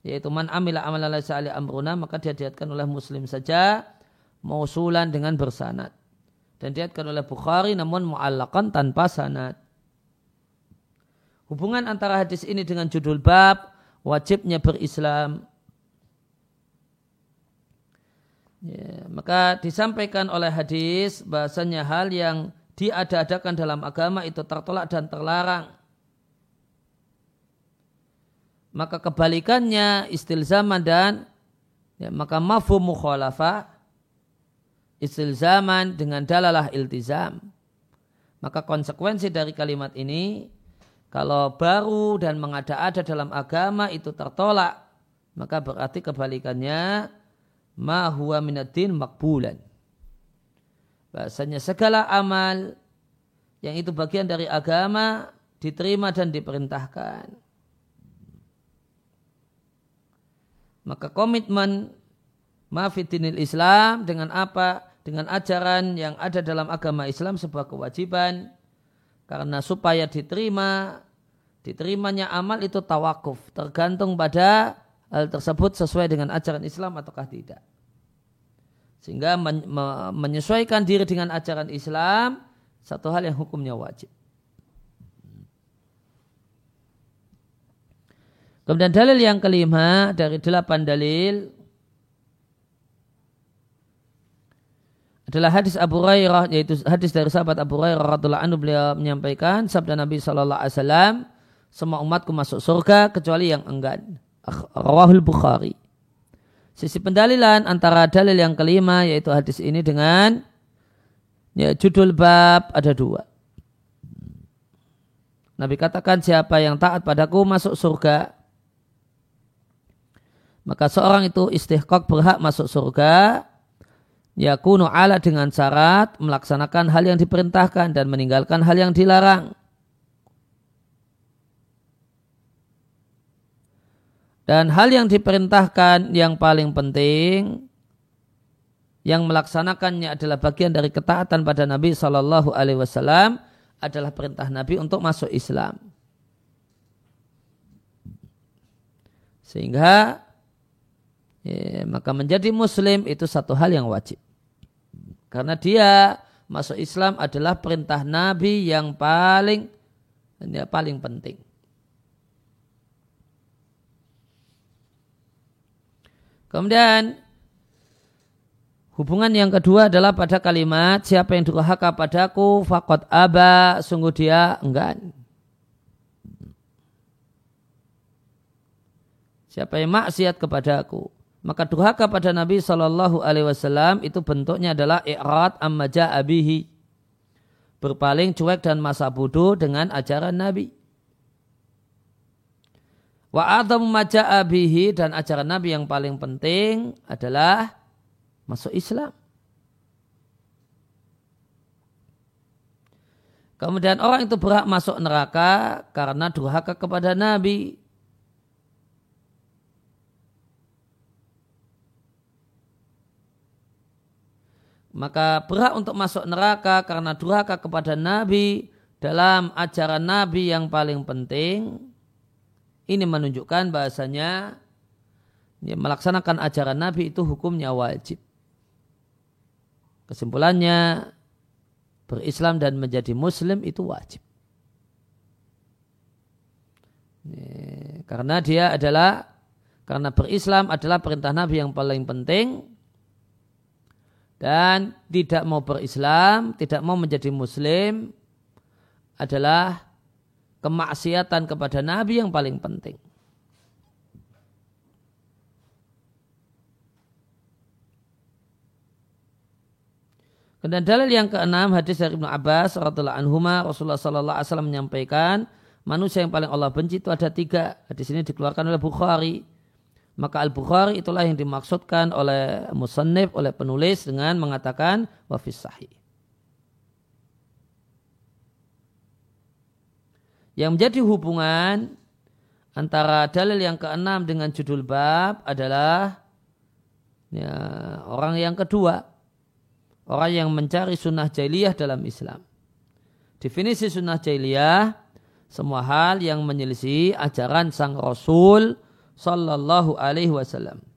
yaitu man amila amalan laisa ali amruna maka dia diatkan oleh muslim saja mausulan dengan bersanad dan diatkan oleh Bukhari namun mu'allakan tanpa sanad hubungan antara hadis ini dengan judul bab wajibnya berislam. Ya, maka disampaikan oleh hadis bahasanya hal yang diada-adakan dalam agama itu tertolak dan terlarang. Maka kebalikannya istilzaman dan ya, maka mafhum mukhalafah istilzaman dengan dalalah iltizam. Maka konsekuensi dari kalimat ini kalau baru dan mengada-ada dalam agama itu tertolak, maka berarti kebalikannya ma huwa minaddin makbulan. Bahasanya segala amal yang itu bagian dari agama diterima dan diperintahkan. Maka komitmen mafidinil Islam dengan apa? Dengan ajaran yang ada dalam agama Islam sebuah kewajiban karena supaya diterima diterimanya amal itu tawakuf tergantung pada hal tersebut sesuai dengan ajaran Islam ataukah tidak. Sehingga men menyesuaikan diri dengan ajaran Islam satu hal yang hukumnya wajib. Kemudian dalil yang kelima dari delapan dalil adalah hadis Abu Hurairah yaitu hadis dari sahabat Abu Hurairah radhiallahu anhu. Beliau menyampaikan sabda Nabi wasallam semua umatku masuk surga kecuali yang enggan. Rawahul Bukhari. sisi pendalilan antara dalil yang kelima yaitu hadis ini dengan ya, judul bab ada dua. Nabi katakan siapa yang taat padaku masuk surga. Maka seorang itu istihqaq berhak masuk surga. Ya kuno ala dengan syarat melaksanakan hal yang diperintahkan dan meninggalkan hal yang dilarang. Dan hal yang diperintahkan yang paling penting yang melaksanakannya adalah bagian dari ketaatan pada Nabi Shallallahu Alaihi Wasallam adalah perintah Nabi untuk masuk Islam. Sehingga ya, maka menjadi Muslim itu satu hal yang wajib. Karena dia masuk Islam adalah perintah Nabi yang paling yang paling penting. Kemudian hubungan yang kedua adalah pada kalimat siapa yang durhaka padaku fakot aba sungguh dia enggan. Siapa yang maksiat kepadaku maka durhaka pada Nabi Shallallahu Alaihi Wasallam itu bentuknya adalah i'rad amma abihi berpaling cuek dan masa bodoh dengan ajaran Nabi. Wa adam maja'abihi dan ajaran Nabi yang paling penting adalah masuk Islam. Kemudian orang itu berhak masuk neraka karena durhaka kepada Nabi. Maka berhak untuk masuk neraka karena durhaka kepada Nabi dalam ajaran Nabi yang paling penting ini menunjukkan bahasanya ya, melaksanakan ajaran Nabi itu hukumnya wajib. Kesimpulannya berislam dan menjadi muslim itu wajib. Ya, karena dia adalah karena berislam adalah perintah Nabi yang paling penting dan tidak mau berislam, tidak mau menjadi muslim adalah kemaksiatan kepada Nabi yang paling penting. Kemudian dalil yang keenam hadis dari Ibnu Abbas radhiallahu anhu Rasulullah sallallahu alaihi wasallam menyampaikan manusia yang paling Allah benci itu ada tiga. Hadis ini dikeluarkan oleh Bukhari. Maka Al-Bukhari itulah yang dimaksudkan oleh musannif, oleh penulis dengan mengatakan wafis sahih. Yang menjadi hubungan antara dalil yang keenam dengan judul bab adalah ya, orang yang kedua. Orang yang mencari sunnah jahiliyah dalam Islam. Definisi sunnah jahiliyah semua hal yang menyelisih ajaran sang Rasul Sallallahu Alaihi Wasallam.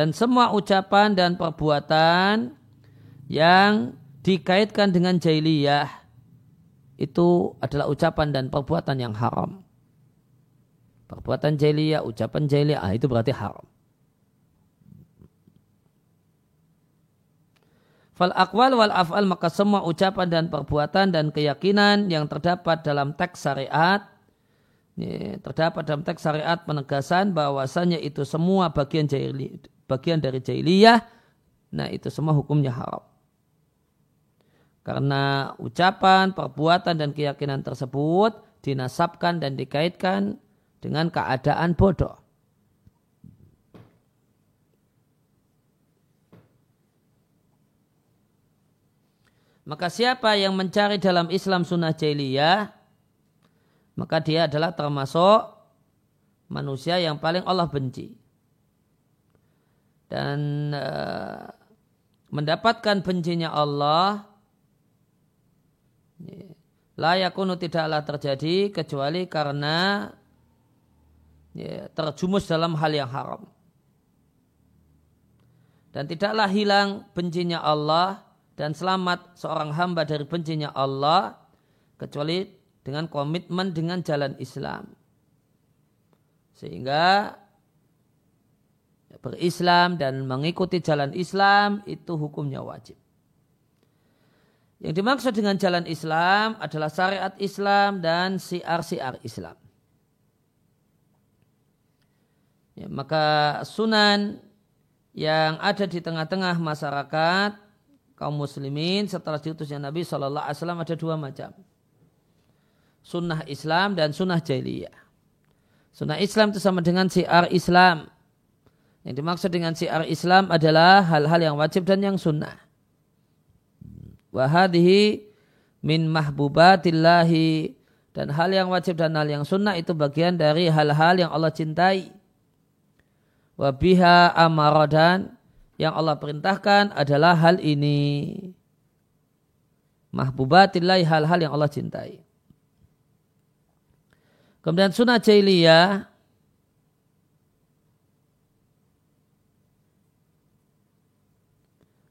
Dan semua ucapan dan perbuatan yang dikaitkan dengan jahiliyah itu adalah ucapan dan perbuatan yang haram. Perbuatan jahiliyah, ucapan jahiliyah, ah, itu berarti haram. Fal akwal wal af'al maka semua ucapan dan perbuatan dan keyakinan yang terdapat dalam teks syariat terdapat dalam teks syariat penegasan bahwasanya itu semua bagian jahiliyah bagian dari jahiliyah, nah itu semua hukumnya haram. Karena ucapan, perbuatan, dan keyakinan tersebut dinasabkan dan dikaitkan dengan keadaan bodoh. Maka siapa yang mencari dalam Islam sunnah jahiliyah, maka dia adalah termasuk manusia yang paling Allah benci dan uh, mendapatkan bencinya Allah layakunu tidaklah terjadi kecuali karena ya, terjumus dalam hal yang haram. Dan tidaklah hilang bencinya Allah dan selamat seorang hamba dari bencinya Allah kecuali dengan komitmen dengan jalan Islam. Sehingga berislam dan mengikuti jalan Islam itu hukumnya wajib. Yang dimaksud dengan jalan Islam adalah syariat Islam dan siar-siar Islam. Ya, maka sunan yang ada di tengah-tengah masyarakat kaum muslimin setelah diutusnya Nabi Shallallahu Alaihi Wasallam ada dua macam. Sunnah Islam dan sunnah jahiliyah. Sunnah Islam itu sama dengan siar Islam. Yang dimaksud dengan siar Islam adalah hal-hal yang wajib dan yang sunnah. Wahadihi min mahbubatillahi dan hal yang wajib dan hal yang sunnah itu bagian dari hal-hal yang Allah cintai. Wabiha amaradan yang Allah perintahkan adalah hal ini. Mahbubatillahi hal-hal yang Allah cintai. Kemudian sunnah jahiliyah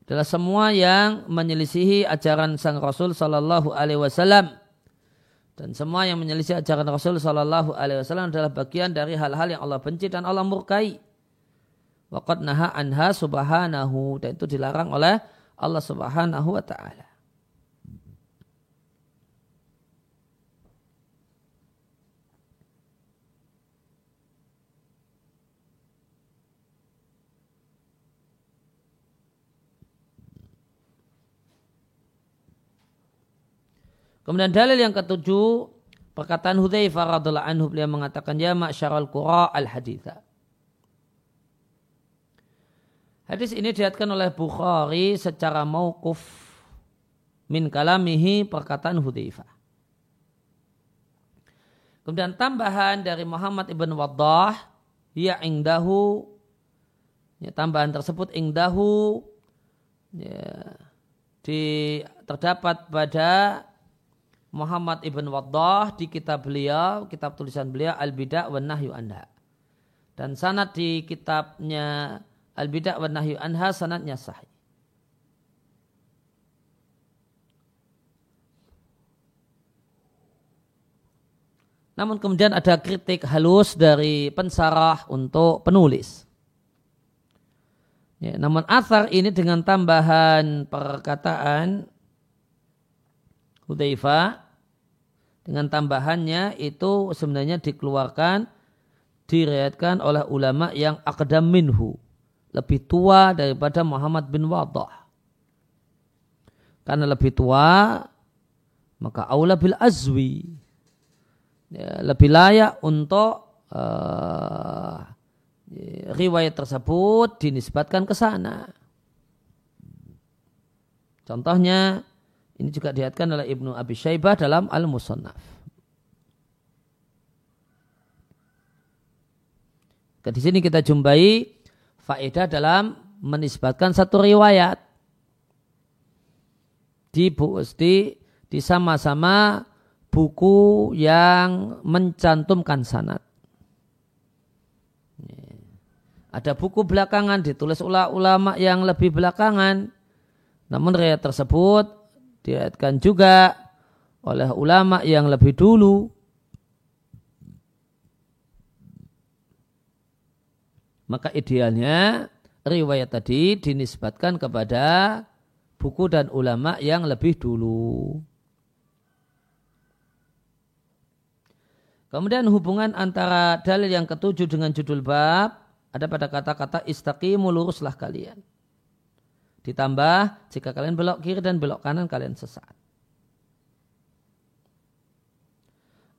adalah semua yang menyelisihi ajaran sang Rasul Sallallahu Alaihi Wasallam dan semua yang menyelisih ajaran Rasul Sallallahu Alaihi Wasallam adalah bagian dari hal-hal yang Allah benci dan Allah murkai. Waqad naha anha subhanahu dan itu dilarang oleh Allah Subhanahu wa taala. Kemudian dalil yang ketujuh perkataan Hudzaifah radhiallahu anhu beliau mengatakan ya ma'syarul qura al haditha. Hadis ini dilihatkan oleh Bukhari secara mauquf min kalamihi perkataan Hudzaifah. Kemudian tambahan dari Muhammad ibn Waddah ya ingdahu ya, tambahan tersebut ingdahu ya, di terdapat pada Muhammad ibn Waddah di kitab beliau, kitab tulisan beliau Al-Bida' wa Nahyu Anha. Dan sanad di kitabnya Al-Bida' wa Nahyu Anha sanadnya sahih. Namun kemudian ada kritik halus dari pensarah untuk penulis. Ya, namun asar ini dengan tambahan perkataan Hudzaifah dengan tambahannya itu sebenarnya dikeluarkan diriatkan oleh ulama yang akadam minhu lebih tua daripada Muhammad bin Wadah karena lebih tua maka aula bil azwi. Ya, lebih layak untuk uh, riwayat tersebut dinisbatkan ke sana. Contohnya ini juga dilihatkan oleh Ibnu Abi Syaibah dalam Al-Musannaf. Di sini kita jumpai faedah dalam menisbatkan satu riwayat di di, di sama-sama buku yang mencantumkan sanat. Ada buku belakangan ditulis ulama yang lebih belakangan, namun riwayat tersebut diriatkan juga oleh ulama yang lebih dulu maka idealnya riwayat tadi dinisbatkan kepada buku dan ulama yang lebih dulu. Kemudian hubungan antara dalil yang ketujuh dengan judul bab ada pada kata-kata istaqimu luruslah kalian. Ditambah jika kalian belok kiri dan belok kanan kalian sesat.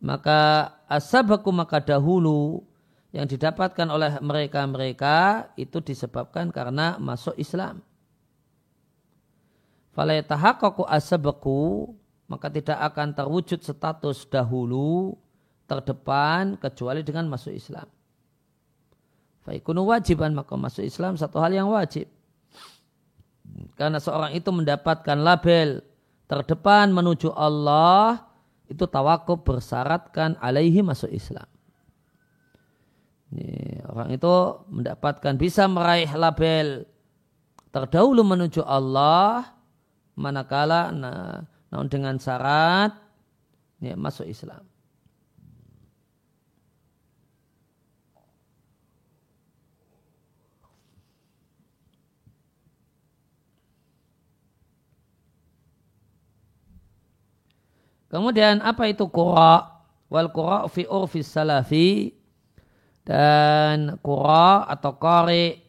Maka asabaku maka dahulu yang didapatkan oleh mereka-mereka itu disebabkan karena masuk Islam. Falayatahakaku asabaku maka tidak akan terwujud status dahulu terdepan kecuali dengan masuk Islam. Faikunu wajiban maka masuk Islam satu hal yang wajib. Karena seorang itu mendapatkan label terdepan menuju Allah itu tawakub bersyaratkan alaihi masuk Islam. Ini, orang itu mendapatkan bisa meraih label terdahulu menuju Allah manakala nah, dengan syarat ya, masuk Islam. Kemudian apa itu qura? Wal qura fi urfis salafi dan qura atau qari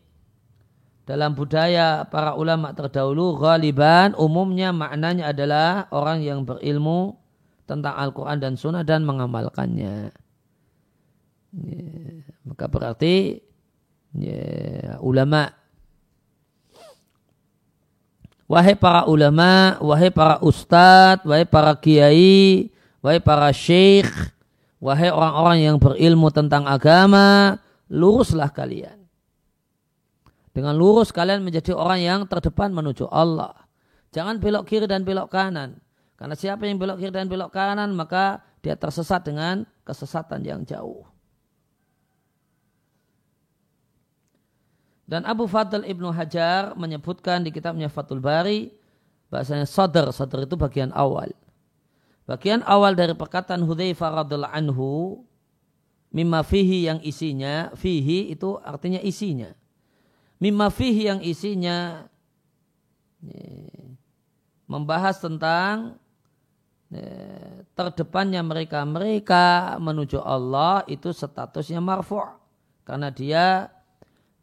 dalam budaya para ulama terdahulu ghaliban umumnya maknanya adalah orang yang berilmu tentang Al-Quran dan Sunnah dan mengamalkannya. Ya, maka berarti ya, ulama Wahai para ulama, wahai para ustadz, wahai para kiai, wahai para syekh, wahai orang-orang yang berilmu tentang agama, luruslah kalian. Dengan lurus kalian menjadi orang yang terdepan menuju Allah. Jangan belok kiri dan belok kanan. Karena siapa yang belok kiri dan belok kanan maka dia tersesat dengan kesesatan yang jauh. Dan Abu Fadl Ibnu Hajar menyebutkan di kitabnya Fathul Bari bahasanya sadar, sadar itu bagian awal. Bagian awal dari perkataan Hudzaifah radhiallahu anhu mimma fihi yang isinya, fihi itu artinya isinya. Mimma fihi yang isinya membahas tentang terdepannya mereka-mereka menuju Allah itu statusnya marfu' karena dia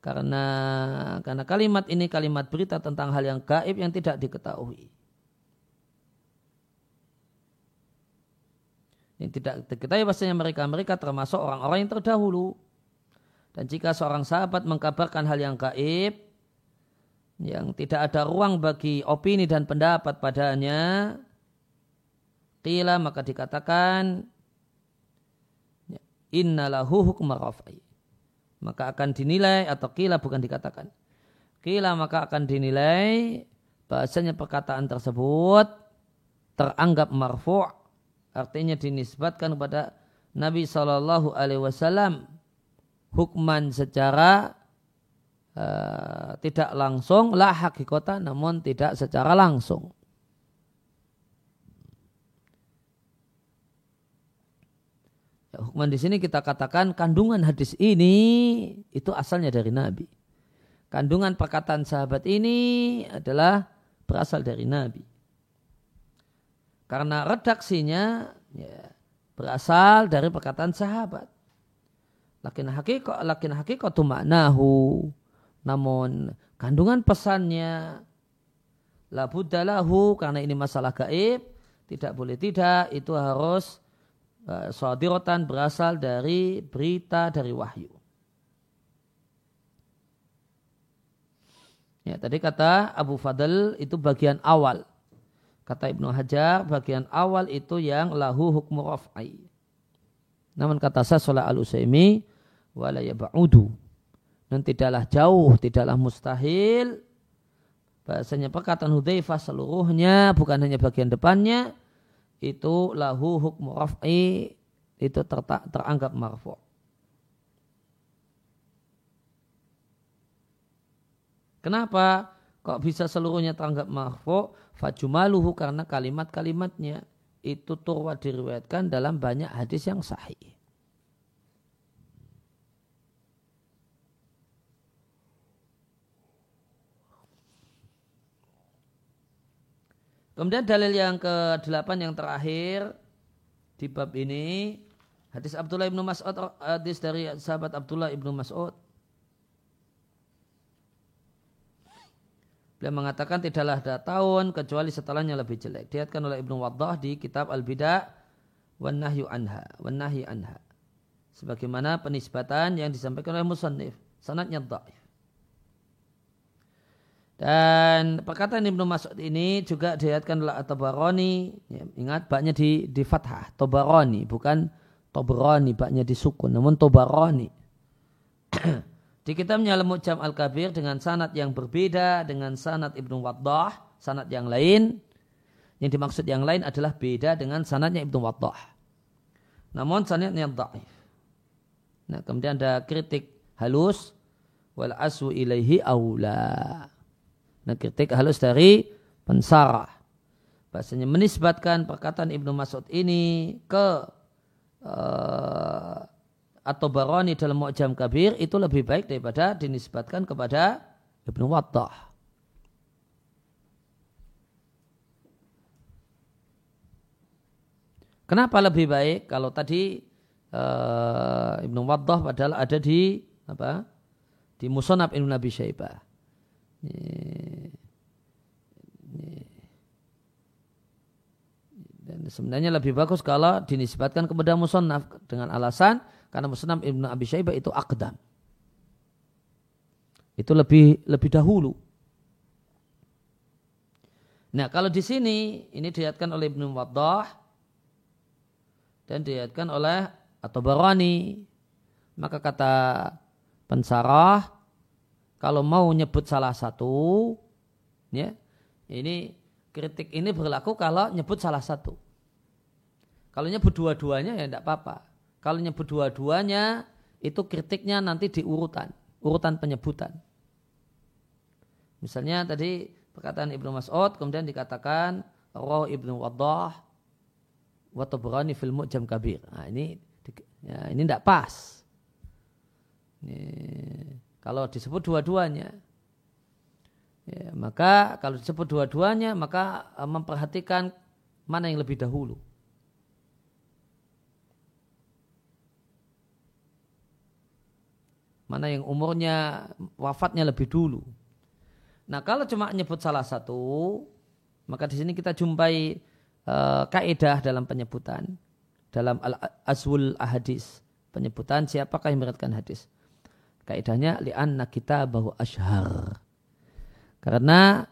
karena karena kalimat ini kalimat berita tentang hal yang gaib yang tidak diketahui. Yang tidak diketahui bahasanya mereka-mereka termasuk orang-orang yang terdahulu. Dan jika seorang sahabat mengkabarkan hal yang gaib, yang tidak ada ruang bagi opini dan pendapat padanya, qila maka dikatakan, innalahu hukma raf'i maka akan dinilai atau kila bukan dikatakan. Kila maka akan dinilai bahasanya perkataan tersebut teranggap marfu' artinya dinisbatkan kepada Nabi Shallallahu Alaihi Wasallam hukman secara uh, tidak langsung lah hakikota namun tidak secara langsung. Ya, di sini kita katakan kandungan hadis ini itu asalnya dari Nabi. Kandungan perkataan sahabat ini adalah berasal dari Nabi. Karena redaksinya ya, berasal dari perkataan sahabat. Lakin hakikat, lakin hakikatu maknahu. Namun kandungan pesannya la buddalahu karena ini masalah gaib tidak boleh tidak itu harus sadirotan berasal dari berita dari wahyu. Ya, tadi kata Abu Fadl itu bagian awal. Kata Ibnu Hajar bagian awal itu yang lahu hukmu raf'i. Namun kata Sasolah al-Usaimi wala yab'udu. Dan tidaklah jauh, tidaklah mustahil bahasanya perkataan Hudzaifah seluruhnya bukan hanya bagian depannya itu lahu hukmu raf'i itu ter teranggap marfu. Kenapa kok bisa seluruhnya teranggap marfu? Fajumaluhu karena kalimat-kalimatnya itu turwa diriwayatkan dalam banyak hadis yang sahih. Kemudian dalil yang ke-8 yang terakhir di bab ini hadis Abdullah ibnu Mas'ud hadis dari sahabat Abdullah ibnu Mas'ud Beliau mengatakan tidaklah ada tahun kecuali setelahnya lebih jelek. Diatkan oleh Ibnu Waddah di kitab Al-Bida' wan Nahyu Anha, wan Nahyi Anha. Sebagaimana penisbatan yang disampaikan oleh musannif, sanadnya dhaif. Dan perkataan Ibnu Mas'ud ini juga dilihatkan oleh At-Tabarani. Ya, ingat baknya di, di fathah. Tabarani. Bukan Tabarani. Baknya disukun. Namun Tabarani. di kitabnya Al-Mu'jam Al-Kabir dengan sanat yang berbeda dengan sanat Ibnu Waddah. Sanat yang lain. Yang dimaksud yang lain adalah beda dengan sanatnya Ibnu Waddah. Namun sanatnya da'if. Nah kemudian ada kritik halus. Wal asu ilaihi awla. Nah, kritik halus dari pensarah. Bahasanya menisbatkan perkataan Ibnu Mas'ud ini ke uh, atau baroni dalam Mu'jam Kabir itu lebih baik daripada dinisbatkan kepada Ibnu Wattah. Kenapa lebih baik kalau tadi uh, Ibnu Waddah padahal ada di apa? Di Musonab Ibnu Nabi Syaibah. Sebenarnya lebih bagus kalau dinisbatkan kepada Musonab dengan alasan karena Musonab Ibnu Abi Syaibah itu akdam. Itu lebih lebih dahulu. Nah kalau di sini ini dilihatkan oleh Ibnu Waddah dan diriatkan oleh atau barani maka kata pensarah kalau mau nyebut salah satu ya ini kritik ini berlaku kalau nyebut salah satu kalau nyebut dua-duanya ya tidak apa-apa kalau nyebut dua-duanya itu kritiknya nanti di urutan urutan penyebutan misalnya tadi perkataan Ibnu Mas'ud kemudian dikatakan Roh Ibnu Wadah wa Tabrani fil Mu'jam Kabir. Nah, ini ya, ini tidak pas. Ini, kalau disebut dua-duanya, ya, maka kalau disebut dua-duanya, maka uh, memperhatikan mana yang lebih dahulu. Mana yang umurnya wafatnya lebih dulu. Nah kalau cuma nyebut salah satu, maka di sini kita jumpai uh, kaidah dalam penyebutan dalam al azwul ahadis. Penyebutan siapakah yang meriwayatkan hadis? Kaidahnya li'anna bahwa ashar karena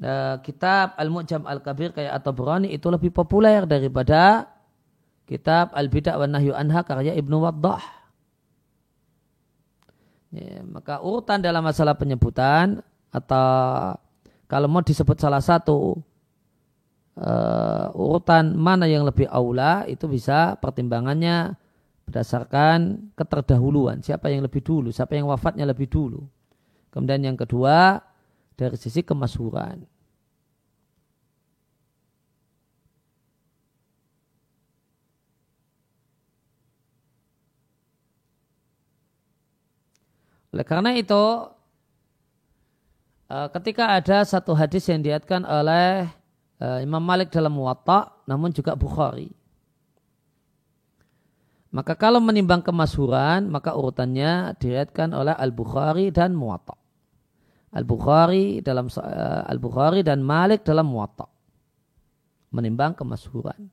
uh, kitab al-mu'jam al-kabir kayak atau berani itu lebih populer daripada kitab al-bid'ah wa nahyu anha karya Ibnu Waddah ya, maka urutan dalam masalah penyebutan atau kalau mau disebut salah satu uh, urutan mana yang lebih aula itu bisa pertimbangannya berdasarkan keterdahuluan. Siapa yang lebih dulu siapa yang wafatnya lebih dulu. Kemudian yang kedua dari sisi kemasyhuran oleh karena itu eh, ketika ada satu hadis yang diatkan oleh uh, Imam Malik dalam Muwatta namun juga Bukhari. Maka kalau menimbang kemasyhuran maka urutannya diriatkan oleh Al-Bukhari dan Muwatta. Al-Bukhari dalam uh, Al-Bukhari dan Malik dalam Muwatta. Menimbang kemasyhuran.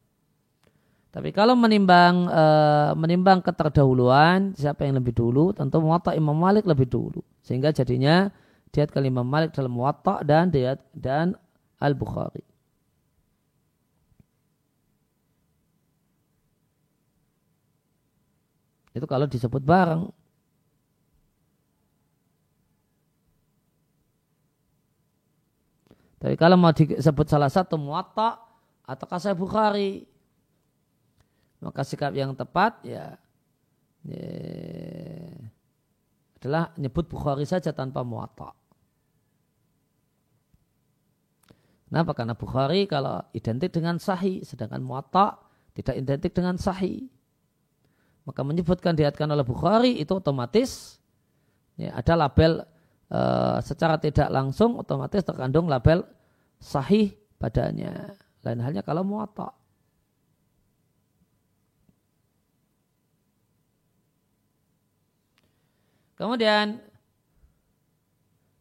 Tapi kalau menimbang uh, menimbang keterdahuluan siapa yang lebih dulu tentu Muwatta Imam Malik lebih dulu. Sehingga jadinya diat Imam Malik dalam Muwatta dan diat dan Al-Bukhari. Itu kalau disebut bareng. Tapi kalau mau disebut salah satu muwatta atau kasih Bukhari, maka sikap yang tepat ya, ya adalah nyebut Bukhari saja tanpa muwatta. Kenapa? Karena Bukhari kalau identik dengan sahih, sedangkan muwatta tidak identik dengan sahih maka menyebutkan diatkan oleh Bukhari itu otomatis ya, ada label e, secara tidak langsung otomatis terkandung label sahih padanya. Lain halnya kalau muwatta. Kemudian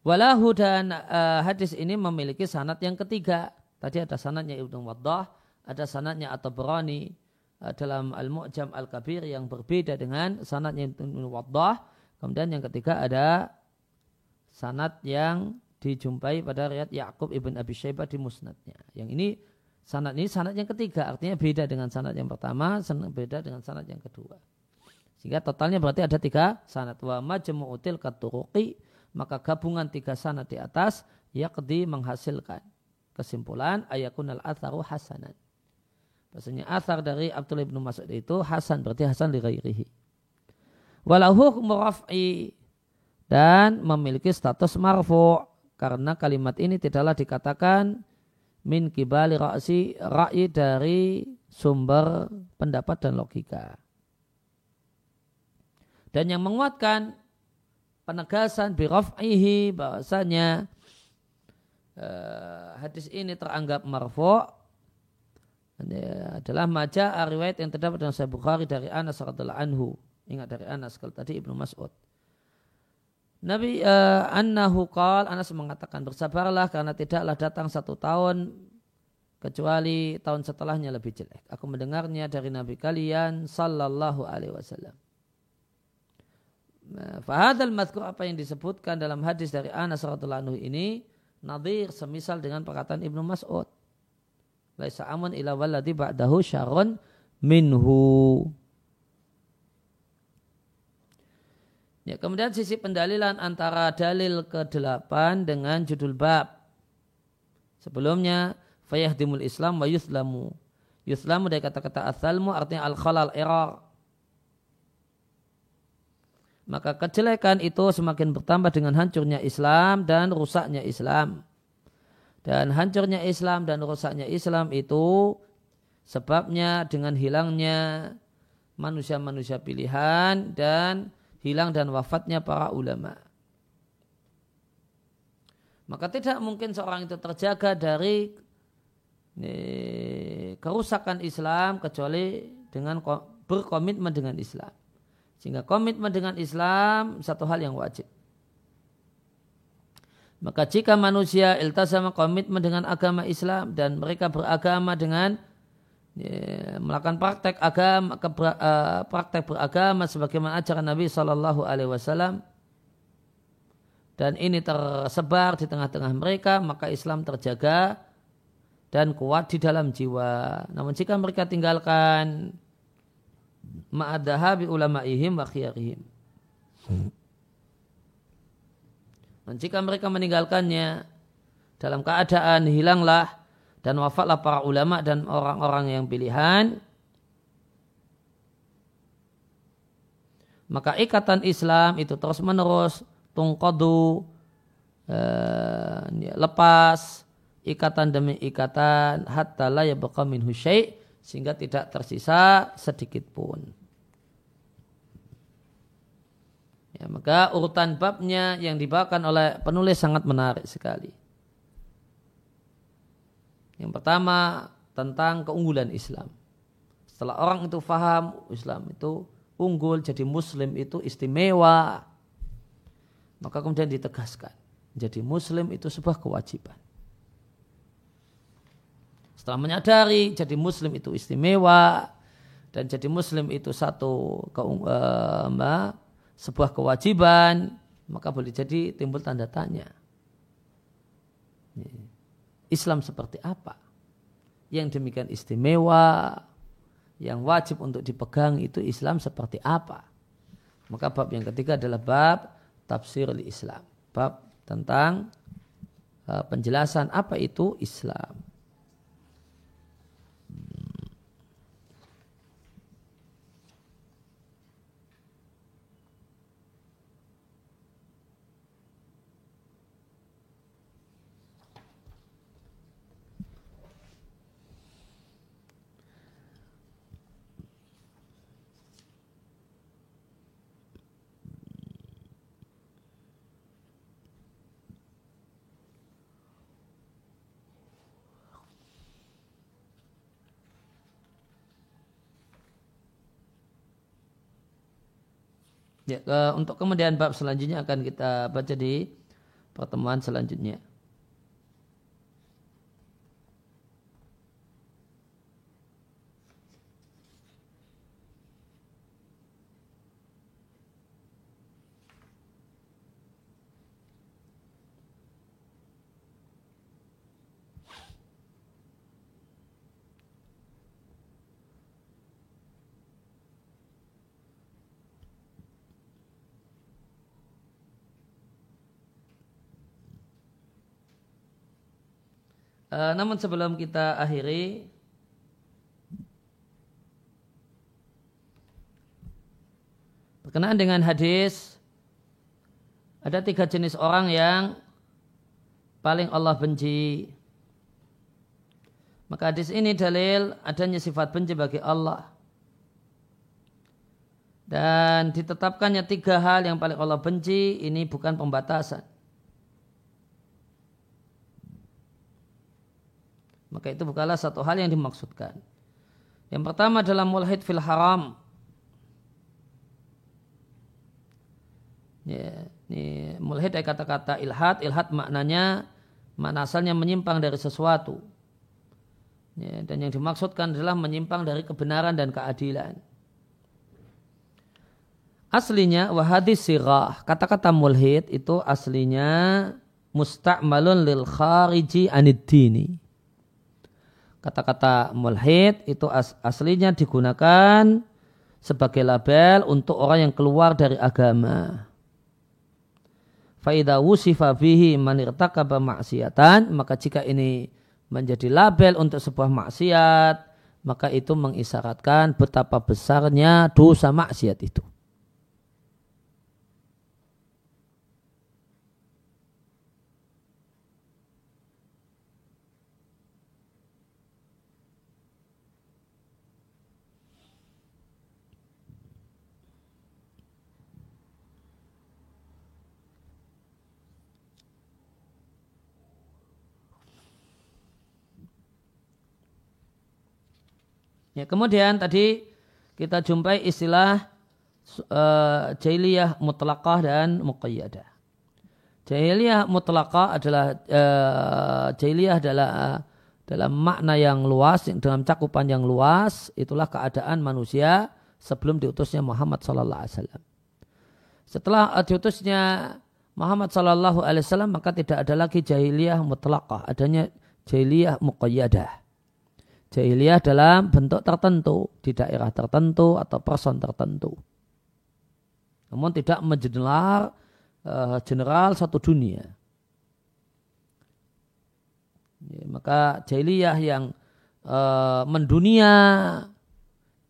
walahu dan uh, hadis ini memiliki sanat yang ketiga. Tadi ada sanatnya Ibnu Waddah, ada sanatnya At-Tabrani, Eh, dalam Al-Mu'jam Al-Kabir yang berbeda dengan sanad yang Waddah. Kemudian yang ketiga ada sanad yang dijumpai pada riwayat Yakub ibn Abi Syaibah di musnadnya. Yang ini sanad ini sanad yang ketiga, artinya beda dengan sanad yang pertama, beda dengan sanad yang kedua. Sehingga totalnya berarti ada tiga sanad. Wa majmu'util katuruqi, maka gabungan tiga sanad di atas yakdi menghasilkan kesimpulan ayakun al-atharu hasanan. Bahasanya asar dari Abdullah bin Mas'ud itu Hasan berarti Hasan li ghairihi. Walahu raf'i dan memiliki status marfu karena kalimat ini tidaklah dikatakan min kibali ra'si ra'i dari sumber pendapat dan logika. Dan yang menguatkan penegasan biraf'ihi bahwasanya uh, hadis ini teranggap marfu adalah maja riwayat yang terdapat dalam Sahih Bukhari dari Anas radhiallahu anhu. Ingat dari Anas kalau tadi Ibnu Mas'ud. Nabi uh, annahu qal Anas mengatakan bersabarlah karena tidaklah datang satu tahun kecuali tahun setelahnya lebih jelek. Aku mendengarnya dari Nabi kalian sallallahu alaihi wasallam. Nah, fahadal mazkur apa yang disebutkan dalam hadis dari Anas radhiallahu anhu ini nadir semisal dengan perkataan Ibnu Mas'ud. Laisa amun ila waladi ba'dahu syarun minhu. Ya, kemudian sisi pendalilan antara dalil ke-8 dengan judul bab. Sebelumnya fayahdimul Islam wa yuslamu. Yuslamu dari kata-kata asalmu artinya al-khalal error. Maka kejelekan itu semakin bertambah dengan hancurnya Islam dan rusaknya Islam. Dan hancurnya Islam dan rusaknya Islam itu sebabnya dengan hilangnya manusia-manusia pilihan dan hilang dan wafatnya para ulama. Maka tidak mungkin seorang itu terjaga dari kerusakan Islam kecuali dengan berkomitmen dengan Islam. Sehingga komitmen dengan Islam satu hal yang wajib. Maka jika manusia iltazama komitmen dengan agama Islam dan mereka beragama dengan ya, melakukan praktek agama uh, praktek beragama sebagaimana ajaran Nabi Shallallahu Alaihi Wasallam dan ini tersebar di tengah-tengah mereka maka Islam terjaga dan kuat di dalam jiwa. Namun jika mereka tinggalkan ma'adahabi ulama'ihim wa khiyarihim. Dan jika mereka meninggalkannya dalam keadaan hilanglah dan wafatlah para ulama dan orang-orang yang pilihan, maka ikatan Islam itu terus menerus tungkodu eh, lepas ikatan demi ikatan hatta la yabqa minhu syai' sehingga tidak tersisa sedikit pun. Ya, maka urutan babnya yang dibawakan oleh penulis sangat menarik sekali. Yang pertama tentang keunggulan Islam. Setelah orang itu faham Islam itu unggul, jadi Muslim itu istimewa, maka kemudian ditegaskan. Jadi Muslim itu sebuah kewajiban. Setelah menyadari jadi muslim itu istimewa dan jadi muslim itu satu uh, sebuah kewajiban, maka boleh jadi timbul tanda tanya. Islam seperti apa? Yang demikian istimewa, yang wajib untuk dipegang itu Islam seperti apa? Maka bab yang ketiga adalah bab tafsir Islam. Bab tentang uh, penjelasan apa itu Islam. Ya, ke, untuk kemudian bab selanjutnya akan kita baca di pertemuan selanjutnya. Uh, namun sebelum kita akhiri berkenaan dengan hadis ada tiga jenis orang yang paling Allah benci. Maka hadis ini dalil adanya sifat benci bagi Allah. Dan ditetapkannya tiga hal yang paling Allah benci ini bukan pembatasan. Maka itu bukanlah satu hal yang dimaksudkan. Yang pertama adalah mulhid fil haram. Ya, ini mulhid dari kata-kata ilhad. Ilhad maknanya makna asalnya menyimpang dari sesuatu. Ya, dan yang dimaksudkan adalah menyimpang dari kebenaran dan keadilan. Aslinya wahadis sirah. Kata-kata mulhid itu aslinya musta'malun lil khariji anid dini. Kata-kata mulhid itu as aslinya digunakan sebagai label untuk orang yang keluar dari agama. Faidah wusifa bihi manirtakaba maksiatan. Maka jika ini menjadi label untuk sebuah maksiat, maka itu mengisyaratkan betapa besarnya dosa maksiat itu. Ya, kemudian tadi kita jumpai istilah uh, jahiliyah mutlaqah dan muqayyadah. Jahiliyah mutlaqah adalah uh, jahiliyah adalah uh, dalam makna yang luas, dalam cakupan yang luas, itulah keadaan manusia sebelum diutusnya Muhammad sallallahu alaihi wasallam. Setelah diutusnya Muhammad sallallahu alaihi wasallam maka tidak ada lagi jahiliyah mutlaqah, adanya jahiliyah muqayyadah jahiliyah dalam bentuk tertentu di daerah tertentu atau person tertentu. Namun tidak menjenelar uh, general satu dunia. Ya, maka jahiliyah yang uh, mendunia,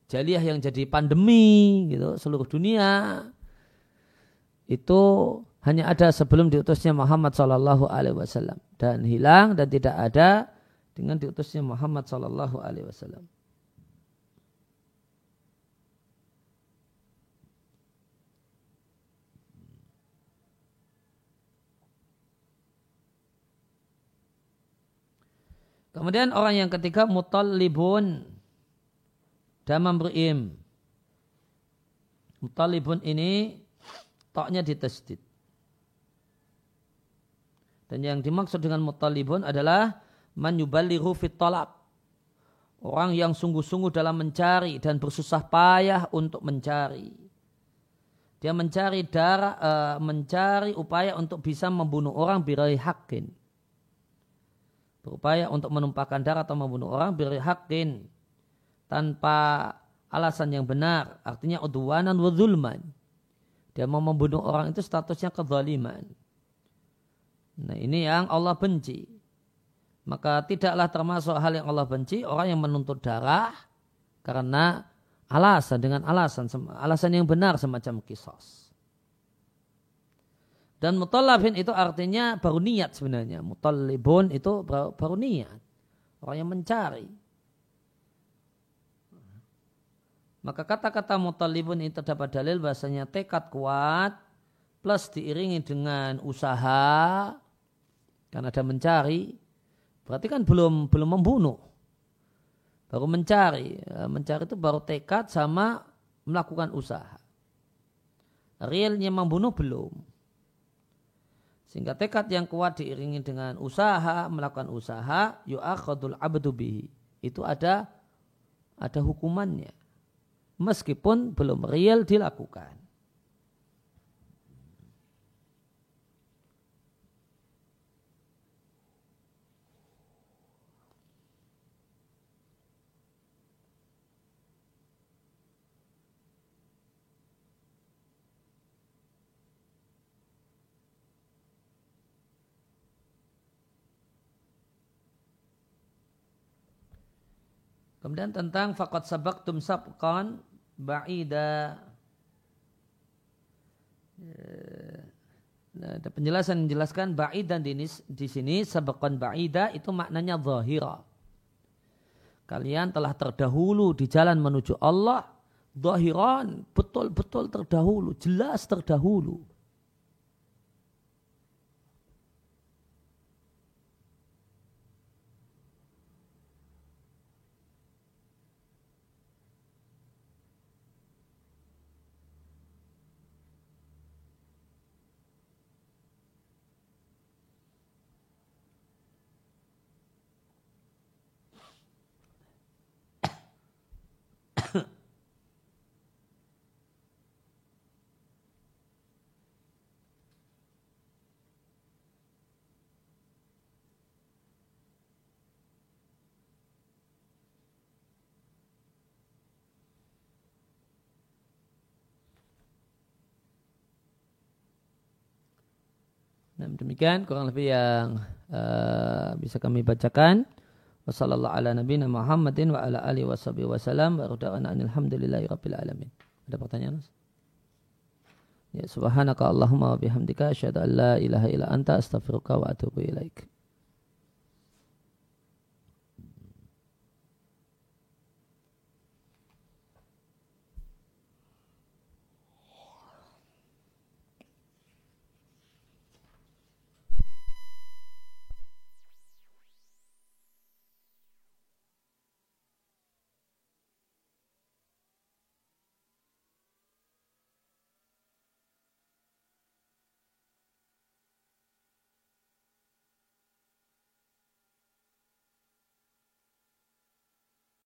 jahiliyah yang jadi pandemi gitu seluruh dunia itu hanya ada sebelum diutusnya Muhammad Shallallahu Alaihi Wasallam dan hilang dan tidak ada dengan diutusnya Muhammad sallallahu alaihi wasallam. Kemudian orang yang ketiga mutallibun damam berim. Mutallibun ini toknya ditasdid. Dan yang dimaksud dengan mutallibun adalah man yuballighu fit talab. Orang yang sungguh-sungguh dalam mencari dan bersusah payah untuk mencari. Dia mencari darah, uh, mencari upaya untuk bisa membunuh orang birai hakin. Berupaya untuk menumpahkan darah atau membunuh orang birai hakin. Tanpa alasan yang benar. Artinya udwanan wa zulman. Dia mau membunuh orang itu statusnya kezaliman. Nah ini yang Allah benci maka tidaklah termasuk hal yang Allah benci orang yang menuntut darah karena alasan dengan alasan alasan yang benar semacam kisos. Dan mutallabin itu artinya baru niat sebenarnya. Mutallibun itu baru, baru niat. Orang yang mencari. Maka kata-kata mutallibun itu terdapat dalil bahasanya tekad kuat plus diiringi dengan usaha karena ada mencari Berarti kan belum belum membunuh. Baru mencari. Ya, mencari itu baru tekad sama melakukan usaha. Realnya membunuh belum. Sehingga tekad yang kuat diiringi dengan usaha, melakukan usaha, yu'akhadul abdu bihi. Itu ada ada hukumannya. Meskipun belum real dilakukan. Kemudian tentang fakat sabaktum sabqan ba'ida. Nah, ada penjelasan menjelaskan ba'id dan di, di sini sabqan ba'ida itu maknanya zahira. Kalian telah terdahulu di jalan menuju Allah. Zahiran, betul-betul terdahulu, jelas terdahulu. Nah, demikian kurang lebih yang uh, bisa kami bacakan. Wassallallahu ala nabiyina Muhammadin wa ala alihi washabihi wasallam wa rada'ana alhamdulillahi rabbil alamin. Ada pertanyaan? Ya subhanaka Allahumma wa bihamdika asyhadu an la ilaha illa anta astaghfiruka wa atubu ilaik.